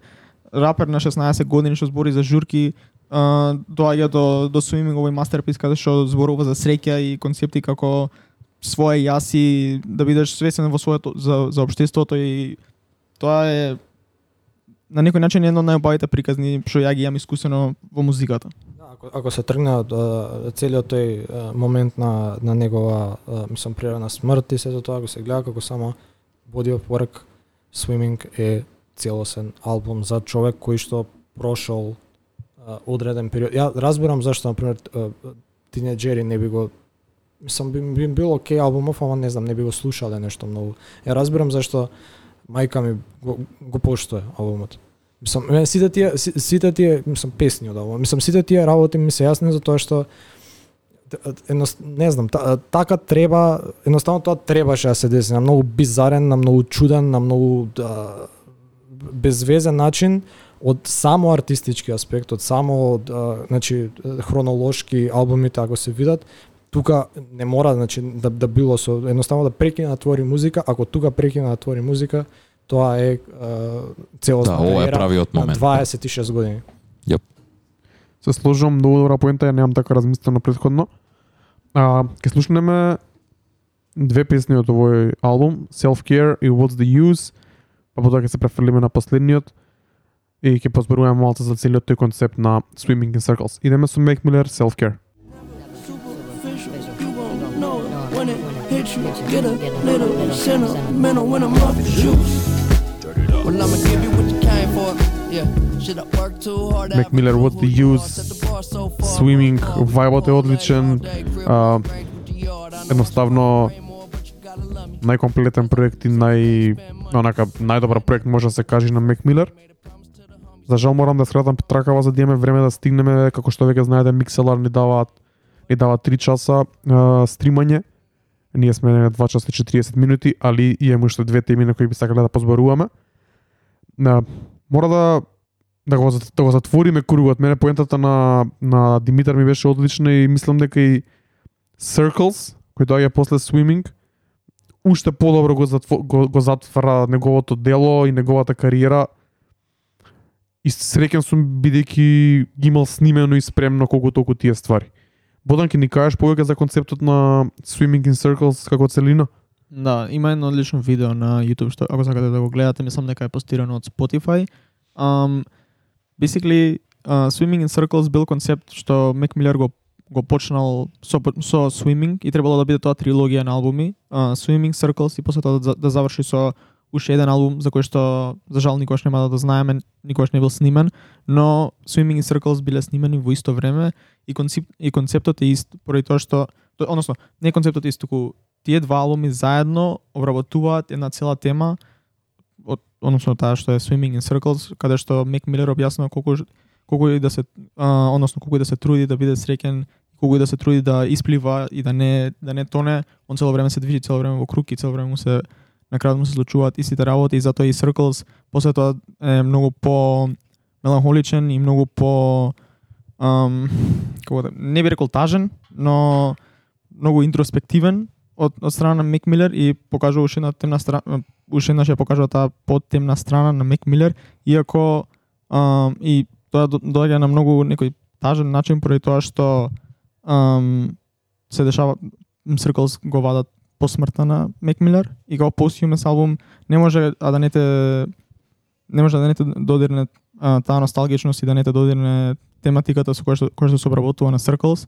рапер на 16 години што збори за журки доаѓа до до swimming овој мастерпис каде што зборува за среќа и концепти како свое јас и да бидеш свесен во своето за за општеството и тоа е на некој начин едно од најубавите приказни што ја ги имам искусено во музиката. Да, ако, ако се тргне од целиот тој момент на на негова мислам природна смрт и сето тоа го се гледа како само body of work Swimming е целосен албум за човек кој што прошол одреден период. Ја разбирам зашто на пример тинеџери не би го мислам би, би бил окей албумов, ама не знам, не би го слушале нешто многу. Ја разбирам зашто мајка ми го, го поштое албумот. Мислам, мене сите тие сите тие мислам песни од албумот. Мислам сите тие работи ми се јасни за тоа што едно, не знам, та, така треба, едноставно тоа требаше да се деси на многу бизарен, на многу чуден, на многу да, безвезен начин од само артистички аспект, од само да, значи хронолошки албумите ако се видат, тука не мора значи да да било со едноставно да прекине да твори музика, ако тука прекине да твори музика, тоа е е, целосна Да, ова е правиот на момент. 26 години. Се сложувам многу добра поента, ја немам така размислено предходно. А, ке слушнеме две песни од овој албум, Self Care и What's the Use, па потоа ќе се префрлиме на последниот и ќе позборуваме малку за целиот тој концепт на Swimming in Circles. Идеме со Make Miller Self Care. When it hits you. Get a little sentimental when I'm off the juice. Well, I'ma give you what you came for. Mac Miller, what the use? Swimming, вајбот е одличен. А, едноставно најкомплетен проект и нај онака најдобар проект може да се каже на Мек Милер. За жал морам да скратам тракава за да имаме време да стигнеме како што веќе знаете Микселар ни даваат ни дава 3 часа а, стримање. Ние сме на 2 часа и 40 минути, али имаме уште две теми на кои би сакале да позборуваме. На, мора да да го да го затвориме кругот. Мене поентата на на Димитар ми беше одлична и мислам дека и Circles, кој доаѓа после Swimming, уште подобро го, затво, го, го затвара неговото дело и неговата кариера. И среќен сум бидејќи ги имал снимено и спремно колку толку тие ствари. Бодан, ке ни кажеш повеќе за концептот на Swimming in Circles како целина? Да, има едно одлично видео на YouTube што ако сакате да го гледате, мислам дека е постирано од Spotify. Um, basically, uh, Swimming in Circles бил концепт што Мек Милер го го почнал со со Swimming и требало да биде тоа трилогија на албуми, uh, Swimming Circles и после тоа да, да заврши со уште еден албум за кој што за жал никош нема да го знаеме, никош не бил снимен, но Swimming in Circles биле снимени во исто време и концеп, и концептот е ист поради тоа што то- односно не концептот е ист, туку тие два албуми заедно обработуваат една цела тема од, односно таа што е Swimming in Circles, каде што Мек Милер објаснува колку колку и да се а, односно колку и да се труди да биде среќен, колку и да се труди да исплива и да не да не тоне, он цело време се движи цело време во круг и цело време му се на крајот му се случуваат истите работи и затоа и Circles после тоа е многу по меланхоличен и многу по ам, како да не би рекол тажен, но многу интроспективен од, од страна на Мек Милер и покажува уште една темна страна уште еднаш ја покажува таа подтемна страна на Мек Милер, иако ам, и тоа доаѓа на многу некој тажен начин поради тоа што ам, се дешава Circles го вадат по смртта на Мек Милер и како постхумес албум. Не може а да не те не може да не те додирне а, таа носталгичност и да не те додирне тематиката со која што, која што се обработува на Circles.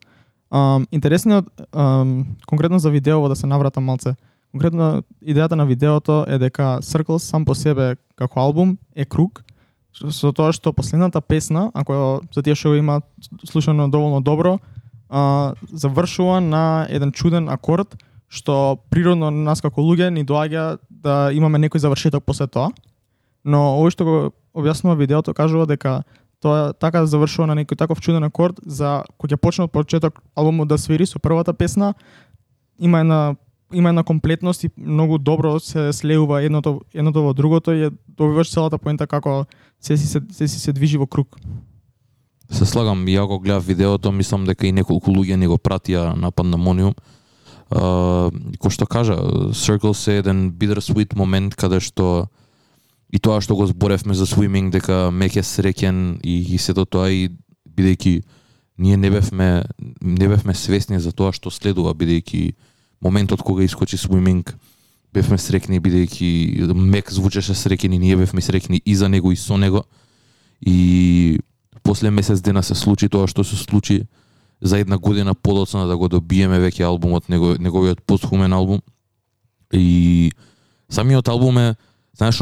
Um, интересниот, um, конкретно за видеово да се навратам малце, конкретно идејата на видеото е дека Circles сам по себе како албум е круг, со- тоа што последната песна, ако за тие што има слушано доволно добро, а, завршува на еден чуден акорд, што природно на нас како луѓе ни доаѓа да имаме некој завршеток после тоа. Но овој што го објаснува видеото кажува дека тоа така завршува на некој таков чуден акорд за кој ќе почне од почеток албумот да свири со првата песна има една има една комплетност и многу добро се слеува едното едното во другото и добиваш целата поента како се си се, се, си се движи во круг. Се слагам, ја го гледав видеото, мислам дека и неколку луѓе не го пратија на пандамониум. Uh, кој што кажа, Circles е еден bittersweet момент каде што и тоа што го зборевме за swimming дека мек е среќен и, и сето тоа и бидејќи ние не бевме не бевме свесни за тоа што следува бидејќи моментот кога искочи swimming бевме среќни бидејќи мек звучеше среќен и ние бевме среќни и за него и со него. И после месец дена се случи тоа што се случи. За една година подоцна да го добиеме веќе албумот него, неговиот постхумен албум. И самиот албум е знаеш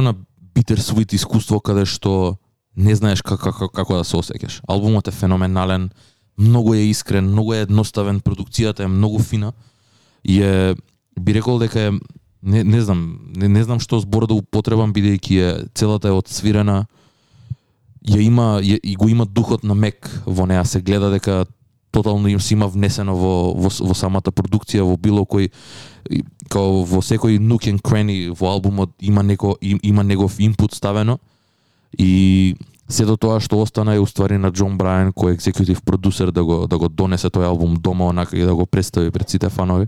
Битер-свит искуство каде што не знаеш како, како, како да се осеќаш. Албумот е феноменален, многу е искрен, многу е едноставен, продукцијата е многу фина и е би рекол дека е не, не знам, не, не знам што збор да употребам бидејќи е целата е отсвирена, ја има ја, и го има духот на Мек во неа се гледа дека тотално им се има внесено во, во, во самата продукција во било кој као во секој нук and cranny во албумот има неко им, има негов импут ставено и сето тоа што остана е уствари на Џон Брајан кој е екзекутив продусер да го да го донесе тој албум дома онака и да го представи пред сите фанови.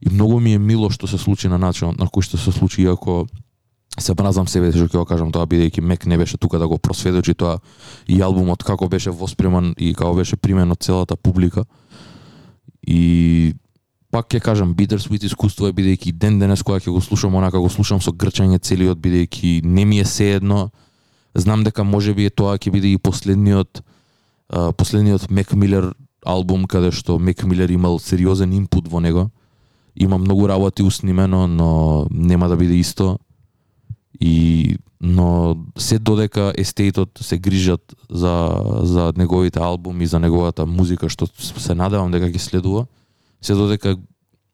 И многу ми е мило што се случи на начинот на кој што се случи иако се мразам себе што ќе го кажам тоа бидејќи Мек не беше тука да го просведочи тоа и албумот како беше восприман и како беше примен од целата публика. И пак ќе кажам Bittersweet искуство е бидејќи ден денес кога ќе го слушам онака го слушам со грчање целиот бидејќи не ми е seедно знам дека можеби е тоа ќе биде и последниот последниот Мек Милер албум каде што Мек Милер имал сериозен импут во него. Има многу работи уснимено, но нема да биде исто. И но се додека естейтот се грижат за за неговите албуми, за неговата музика што се надевам дека ги следува, се додека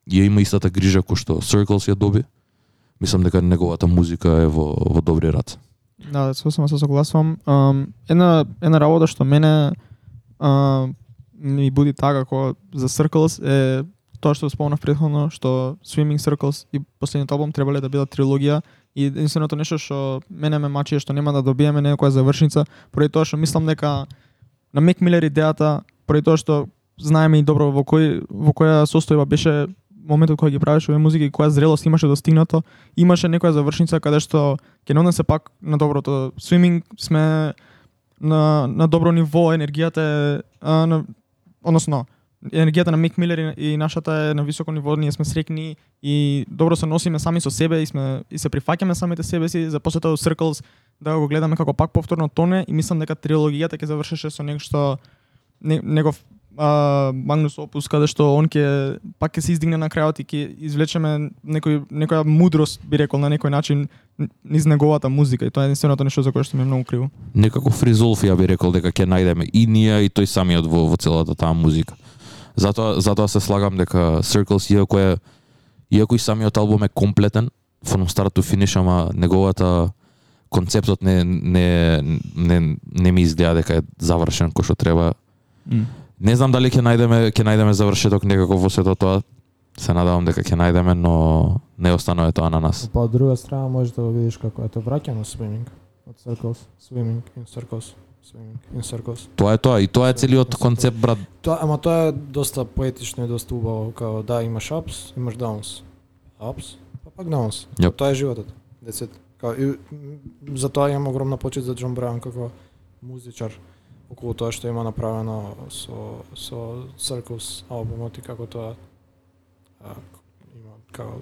ја има истата грижа кој што Circles ја доби, мислам дека неговата музика е во во добри раце. Да, да, сосема се согласувам. Um, една една работа што мене uh, ми буди така како за Circles е тоа што спомнав претходно, што Swimming Circles и последниот албум требале да бидат трилогија и единственото нешто што мене ме мачи е што нема да добиеме некоја завршница, поради тоа што мислам дека на Мек Милер идејата, поради тоа што знаеме и добро во кој во која состојба беше моментот кога ги правеше овие музики и која зрелост имаше достигнато, имаше некоја завршница каде што ќе не се пак на доброто. Swimming сме на, на добро ниво, енергијата е а, на, односно енергијата на Мик Милер и, и нашата е на високо ниво, ние сме срекни и добро се носиме сами со себе и сме и се прифаќаме самите себе си за после тоа Circles да го гледаме како пак повторно тоне и мислам дека трилогијата ќе завршеше со нешто не, негов а, Магнус Опус каде што он ќе пак ќе се издигне на крајот и ќе извлечеме некој некоја мудрост би рекол на некој начин низ неговата музика и тоа е единственото нешто за кое што ми е многу криво. некако фризолф ја би рекол дека ќе најдеме и ние и тој самиот во, во целата таа музика. Затоа затоа се слагам дека Circles иако е иако и самиот албум е комплетен from start to finish, ама неговата концептот не не не не ми изгледа дека е завршен кој што треба. Не знам дали ќе најдеме ќе најдеме завршеток некако во сето тоа. Се надевам дека ќе најдеме, но не останува тоа на нас. Па од друга страна можеш да го видиш како ето враќано swimming од circles, swimming in circles, swimming in circles. Тоа е тоа и тоа е целиот концепт брат. Тоа, ама тоа е доста поетично и доста убаво, као да имаш ups, имаш downs. Ups, па пак downs. Јап. Тоа е животот. It. Као, и, м, затоа имам огромна почит за Џон Браун како музичар околу тоа што има направено со со Circles албумот и како тоа а, има како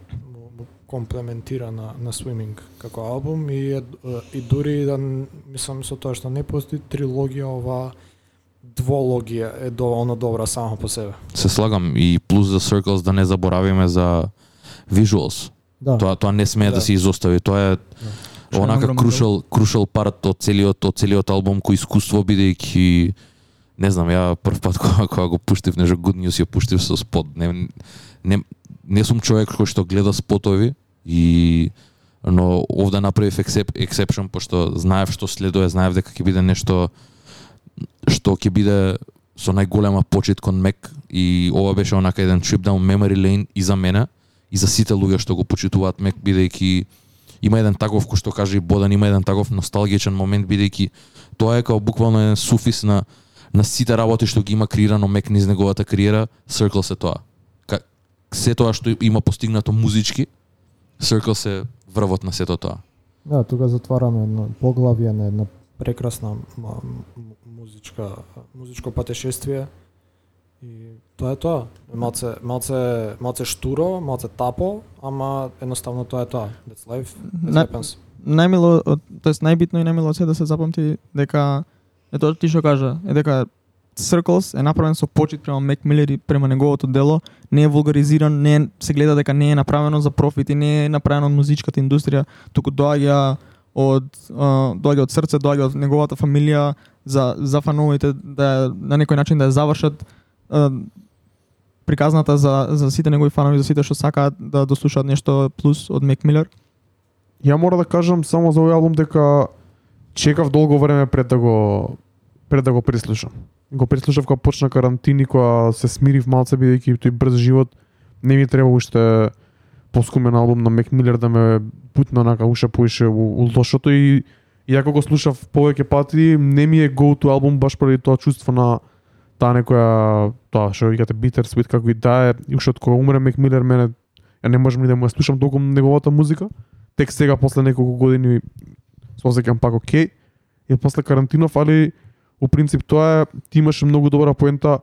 комплементира на на Swimming како албум и е, и дури да мислам со тоа што не постои трилогија ова двологија е доволно добра само по себе. Се слагам и плюс за Circles да не заборавиме за visuals. Да. Тоа тоа не смее да, Да. се изостави. Тоа е е онака крушал крушал парт од целиот од целиот албум кој искуство бидејќи не знам, ја прв пат кога, кога го пуштив нешто Good News ја пуштив со спот. Не, не, не сум човек кој што гледа спотови и но овде направив ексепшн пошто знаев што следува, знаев дека ќе биде нешто што ќе биде со најголема почит кон Мек и ова беше онака еден trip down memory lane и за мене и за сите луѓе што го почитуваат Мек бидејќи има еден таков кој што каже и Бодан има еден таков носталгичен момент бидејќи тоа е како буквално еден суфис на на сите работи што ги има креирано Мек низ неговата кариера, Circle се тоа. Ка, се тоа што има постигнато музички, Circle се врвот на сето тоа. Да, тука затвараме едно поглавје на една прекрасна музичка музичко патешествие и тоа е тоа. Малце малце малце штуро, малце тапо, ама едноставно тоа е тоа. That's life. That На- happens. најмило, тоест најбитно и најмило се да се запамти дека е тоа ти што кажа, е дека Circles е направен со почит према Мек Милер и према неговото дело, не е вулгаризиран, не е, се гледа дека не е направено за профит и не е направено од музичката индустрија, туку доаѓа од а, доаѓа од срце, доаѓа од неговата фамилија за за фановите да на некој начин да ја завршат а, приказната за за сите негови фанови, за сите што сакаат да дослушаат нешто плюс од Мек Милер. Ја мора да кажам само за овој албум дека чекав долго време пред да го пред да го прислушам. Го преслушав кога почна карантини, кога се смирив малце бидејќи тој брз живот не ми треба уште поскумен албум на Мек Милер да ме путна нака уша поише у, у лошото и иако го слушав повеќе пати, не ми е go to албум баш поради тоа чувство на таа некоја тоа што викате bitter sweet како и да е, и уште од кога умре Мек Милер мене ја не можам ни да му ја слушам толку неговата музика тек сега после неколку години се осеќам пак окей. И после карантинов, али у принцип тоа е ти имаше многу добра поента.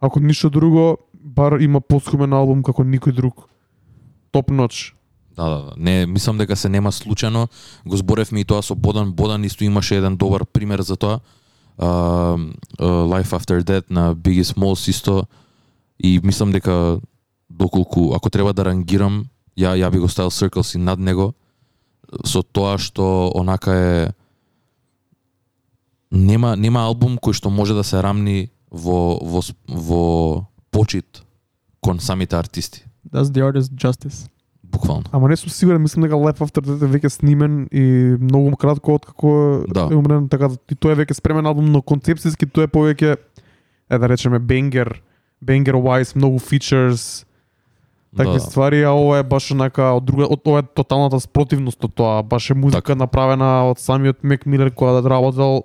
Ако ништо друго, бар има поскумен албум како никој друг. Топ ноч. Да, да, да. Не, мислам дека се нема случајно. Го зборевме и тоа со Бодан. Бодан исто имаше еден добар пример за тоа. Uh, uh, Life After Death на Biggie Smalls исто. И мислам дека доколку, ако треба да рангирам, ја, ја би го ставил Circles и над него, со тоа што онака е нема нема албум кој што може да се рамни во во во почит кон самите артисти, Does the artist justice. буквално. Ама не сум сигурен, мислам дека Life After Death е веќе снимен и многу кратко од како Да. е умрен, така да и тој е веќе спремен албум, но концепцијски тој е повеќе е да речеме бенгер, бенгер wise, многу features, такви Да. ствари, а ова е баш онака од друга од ова е тоталната спротивност од тоа, баш е музика Така. направена од самиот Мек Милер која да работел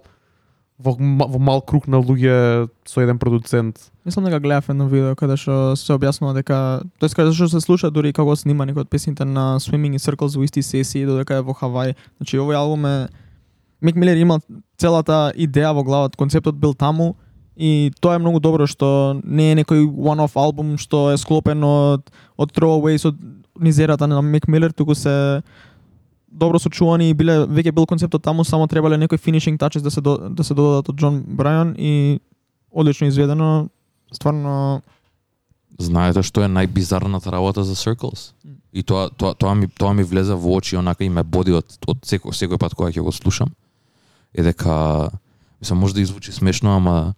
во, во мал круг на луѓе со еден продуцент. Мислам дека гледав едно видео каде што се објаснува дека тоест каде што се слуша дури како снима некој од песните на Swimming in Circles во исти сесии додека е во Хавај. Значи овој албум е Мик Милер има целата идеја во главата, концептот бил таму и тоа е многу добро што не е некој one-off албум што е склопен од од throwaways од низерата на Мик Милер, туку се добро сочувани и биле веќе бил концептот таму, само требале некои finishing touches да се до, да се додадат од Џон Брајан и одлично изведено стварно Знаете што е најбизарната работа за Circles? И тоа тоа тоа ми тоа ми влезе во очи онака и ме боди од од секој секој пат кога ќе го слушам. Е дека мислам може да извучи смешно, ама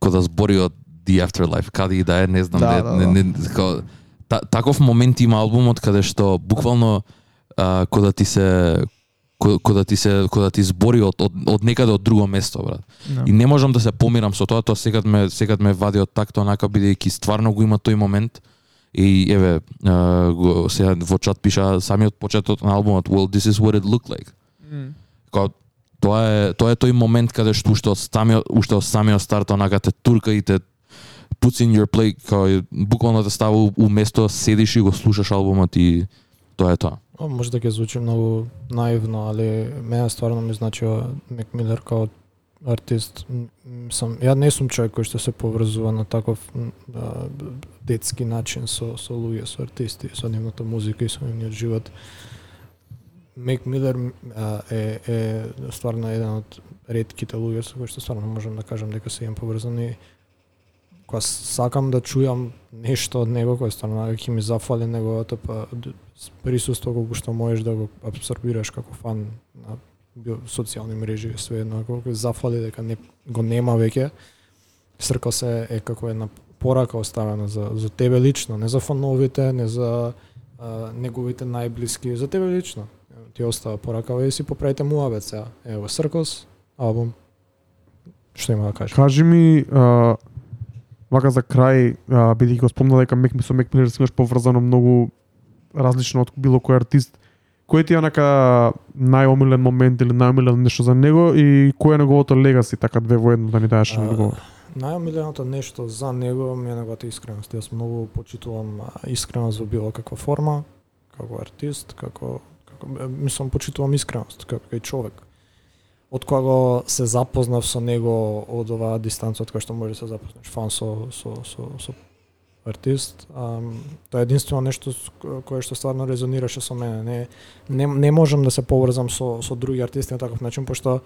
кога да збори од The Afterlife, каде и да е, не знам Да, да, да, не, да. не, као, та, таков момент има албумот каде што буквално а, кога ти се ко- кога ти се кога ти збори од, од, од некаде од друго место брат. Да. И не можам да се помирам со тоа, тоа секад ме секад ме вади од такто онака бидејќи стварно го има тој момент. И еве, го, сега во чат пиша самиот почеток на албумот Well this is what it looked like. Као тоа е тоа е тој момент каде што уште од самиот уште од самиот старт онака те турка и те puts in your play као буквално те става у, у место седиш и го слушаш албумот и тоа е тоа. Може да ќе звучи многу наивно, али мене стварно ми значува Мек Милер као артист. Сам, ја не сум човек кој што се поврзува на таков а, детски начин со, со луѓе, со артисти, со нивната музика и со нивниот живот. Мек Милер а, е, е стварно еден од ретките луѓе со кои што стварно можам да кажам дека се имам поврзани кога сакам да чујам нешто од него кој стварно ќе ми зафали неговото па присуство колку што можеш да го абсорбираш како фан на социјални мрежи све едно колку зафали дека не го нема веќе Сркал се е како една порака оставена за за тебе лично, не за фановите, не за а, неговите најблиски, за тебе лично. Ти остава порака, и си поправите муабет сега. Ево, Сркос, албум. Што има да кажеш? Кажи ми, а, вака за крај, бидејќи го спомна дека Мек со Мек Милер си имаш поврзано многу различно од било кој артист. Кој ти е онака најомилен момент или најомилено нешто за него и кој е неговото легаси, така две во едно да ни на одговор? Најомиленото нешто за него ми е неговата искреност. Јас многу почитувам искреност во било каква форма, како артист, како како мислам почитувам искреност како кај човек. Од кога го се запознав со него од оваа дистанца од која што може да се запознаш фан со со со со артист, ам, тоа е единствено нешто кое што стварно резонираше со мене. Не не, не можам да се поврзам со со други артисти на таков начин пошто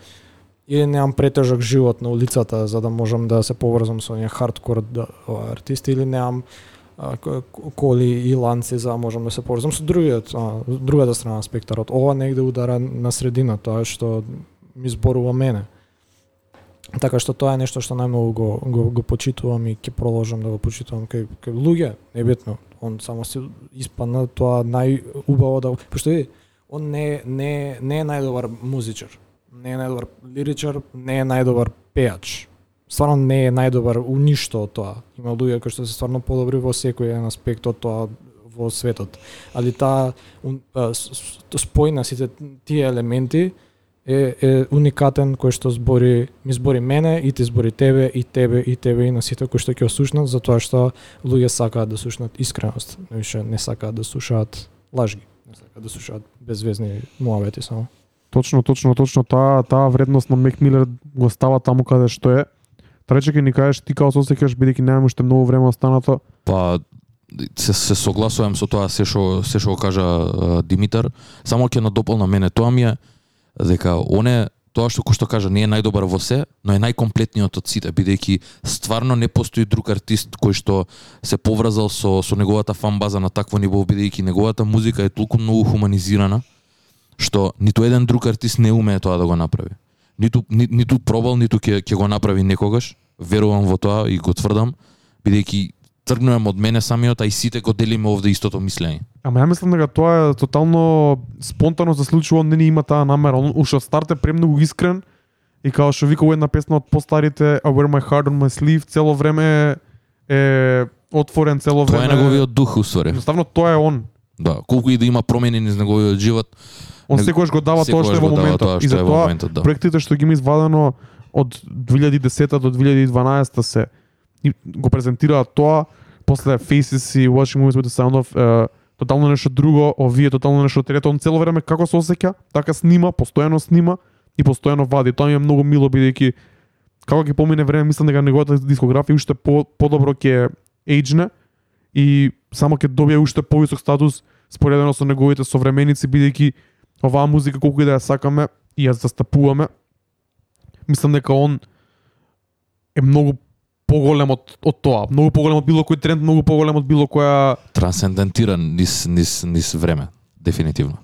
или немам претежок живот на улицата за да можам да се поврзам со оние хардкор да, артисти или немам а, коли и ланци за да можам да се поврзам со другиот, а, другата страна на спектарот. Ова негде удара на средина, тоа што ми зборува мене. Така што тоа е нешто што најмногу го, го, го почитувам и ќе продолжам да го почитувам кај, кај луѓе, небитно. Он само се испадна тоа најубаво да пошто види, он не не не е најдобар музичар, не е најдобар лиричар, не е најдобар пејач. Стварно не е најдобар у ништо од тоа. Има луѓе кои што се стварно подобри во секој еден аспект од тоа во светот. Али таа ун- спој на сите тие елементи е, е уникатен кој што збори, ми збори мене и ти збори тебе и тебе и тебе и на сите кои што ќе ослушнат затоа што луѓе сакаат да слушнат искреност, више не сакаат да слушаат лажги, не сакаат да слушаат безвезни муавети само. Точно, точно, точно таа таа вредност на Мек Милер го става таму каде што е. Трече ќе ни кажеш ти како се осеќаш бидејќи немаме уште многу време останато. Па се, се согласувам со тоа се што се што кажа Димитар. Само ќе надополна мене тоа ми е дека оне тоа што кој што кажа не е најдобар во се, но е најкомплетниот од сите бидејќи стварно не постои друг артист кој што се поврзал со со неговата фан база на такво ниво бидејќи неговата музика е толку многу хуманизирана што ниту еден друг артист не умее тоа да го направи. Ниту ни, ниту пробал, ниту ќе ќе го направи некогаш. Верувам во тоа и го тврдам бидејќи тргнувам од мене самиот, а и сите го делиме овде истото мислење. Ама ја мислам дека тоа е тотално спонтано се случува, он не ни има таа намера. Он уште од старт е премногу искрен и као што вика една песна од постарите I wear my heart on my sleeve, цело време е, отворен, цело Тоа време. е неговиот дух уствари. Едноставно тоа е он. Да, колку и да има промени низ неговиот живот, Он Не- секогаш го дава тоа што е во моментот. тоа И затоа моментот, да. проектите што ги има извадено од 2010 до 2012 се и го презентираа тоа, после Faces и Watching Movies with the Sound of е, тотално нешто друго, овие тотално нешто трето, он цело време како се осеќа, така снима, постојано снима и постојано вади. Тоа ми е многу мило бидејќи како ќе помине време, мислам дека неговата дискографија уште по подобро ќе ејджне и само ќе добие уште повисок статус споредено со неговите современици бидејќи оваа музика колку и да ја сакаме и ја застапуваме, мислам дека он е многу поголем од од тоа, многу поголем од било кој тренд, многу поголем од било која Трансцендентиран низ низ низ време, дефинитивно.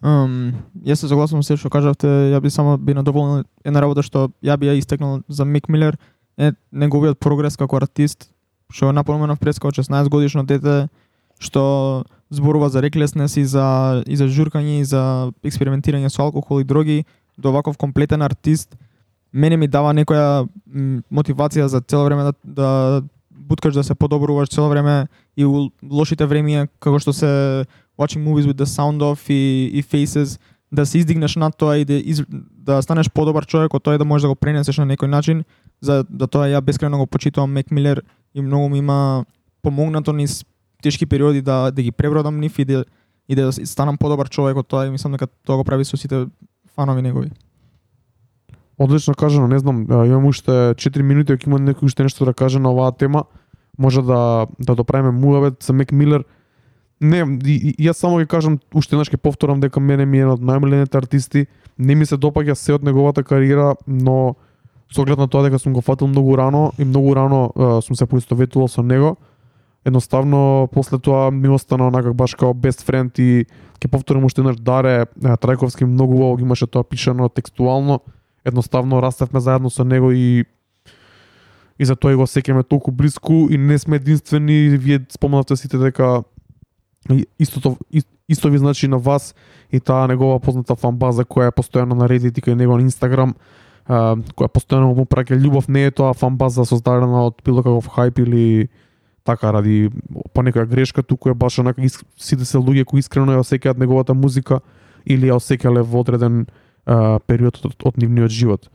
Um, јас се согласувам со се што кажавте, ја би само би надоволнил една работа што ја би ја истекнал за Мик Милер е неговиот прогрес како артист, што го напоменав пред како 16 годишно дете што зборува за реклеснес и за и за журкање и за експериментирање со алкохол и дроги до ваков комплетен артист мене ми дава некоја мотивација за цело време да, да буткаш да се подобруваш цело време и у лошите времиња како што се watching movies with the sound off и, и faces да се издигнеш над тоа и да, из, да станеш подобар човек од тоа и да можеш да го пренесеш на некој начин за да тоа ја бескрено го почитувам Мек Милер и многу ми има помогнато низ тешки периоди да да ги пребродам нив и да и да станам подобар човек од тоа и мислам дека тоа го прави со сите фанови негови. Одлично кажано, не знам, имам уште 4 минути, ако има некој уште нешто да каже на оваа тема, може да да доправиме муавет за Мек Милер. Не, и, и, јас само ќе кажам, уште еднаш ќе повторам дека мене ми е еден од најмилените артисти. Не ми се допаѓа се од неговата кариера, но со оглед на тоа дека сум го фатил многу рано и многу рано е, сум се поистоветувал со него. Едноставно после тоа ми остана онака баш као best friend и ќе повторам уште еднаш Даре Трајковски многу убаво имаше тоа пишано текстуално. Едноставно растевме заедно со него и и за тоа го сеќаме толку блиску и не сме единствени, вие спомнавте сите дека истото исто ви значи на вас и таа негова позната фанбаза која е постојано на Reddit и кај него на Instagram која постојано му праќа љубов, не е тоа фанбаза создадена од било каков хајп или така ради по некоја грешка, туку е баш онака сите се луѓе кои искрено ја осеќаат неговата музика или ја осеќале во одреден а, период од, од нивниот живот.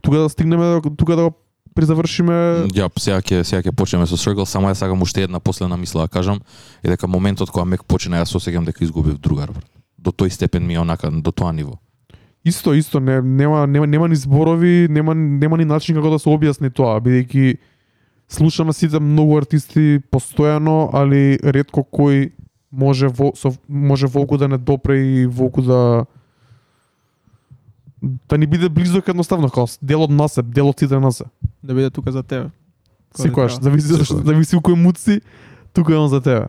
Тука да стигнеме тука да го призавршиме Ја сега ќе сега ќе почнеме со Circle, само ја сакам уште една последна мисла да кажам, е дека моментот кога Мек почина јас осеќам дека изгубив другар брат. До тој степен ми е онака до тоа ниво. Исто, исто, не, нема, нема, нема ни зборови, нема, нема ни начин како да се објасни тоа, бидејќи слушаме сите многу артисти постојано, али ретко кој може во, со, може волку да не допре и волку да да ни биде близок едноставно, као дел од нас е, дел од сите нас е. Да биде тука за тебе. Кога Секогаш, зависи, Секогаш. зависи у кој муд си, тука е он за тебе.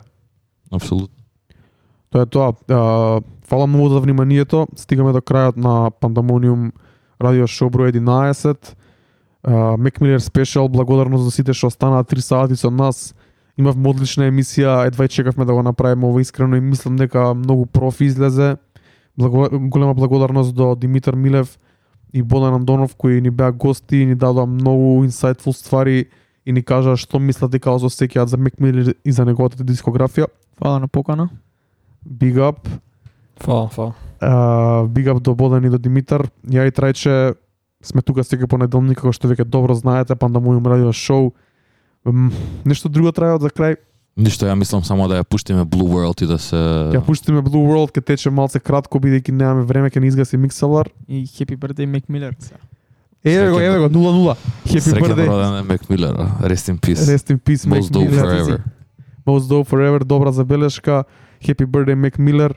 Апсолутно. Тоа е тоа. А, фала многу за вниманието. Стигаме до крајот на Пандамониум радио шоу број 11. А, Мек Милер спешал, благодарност за сите што останаа 3 сати со нас. Имавме одлична емисија, едва и чекавме да го направиме ова искрено и мислам дека многу профи излезе. Благо, голема благодарност до Димитар Милев и Бодан Андонов кои ни беа гости и ни дадоа многу инсайтфул ствари и ни кажаа што мислат дека се осеќаат за Мек Милер и за неговата дискографија. Фала на покана. Big up. Фала, фала. Uh, big up до Бодан и до Димитар. Ја и Трајче сме тука секој понеделник, како што веќе добро знаете, Пандамониум радио шоу. М, нешто друго треба за крај. Ништо, ја мислам само да ја пуштиме Blue World и да се Ја пуштиме Blue World, ке тече малце кратко, бидејќи немаме време, ке ни изгаси микселар. И Happy Birthday Мек Милер. Еве го, Среќен еве го, 0-0. Happy Среќен birthday. роден е Мек Милер, а. rest in peace. Rest in peace, Mac Most dope Miller. forever. Most dope forever, добра забелешка. Happy birthday, Mac Miller.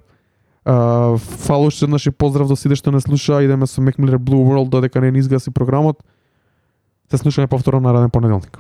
Uh, фала уште еднаш и поздрав до сите што не слушаа. Идеме со Mac Miller Blue World додека не ни изгаси програмот. Се слушаме повторно нареден понеделник.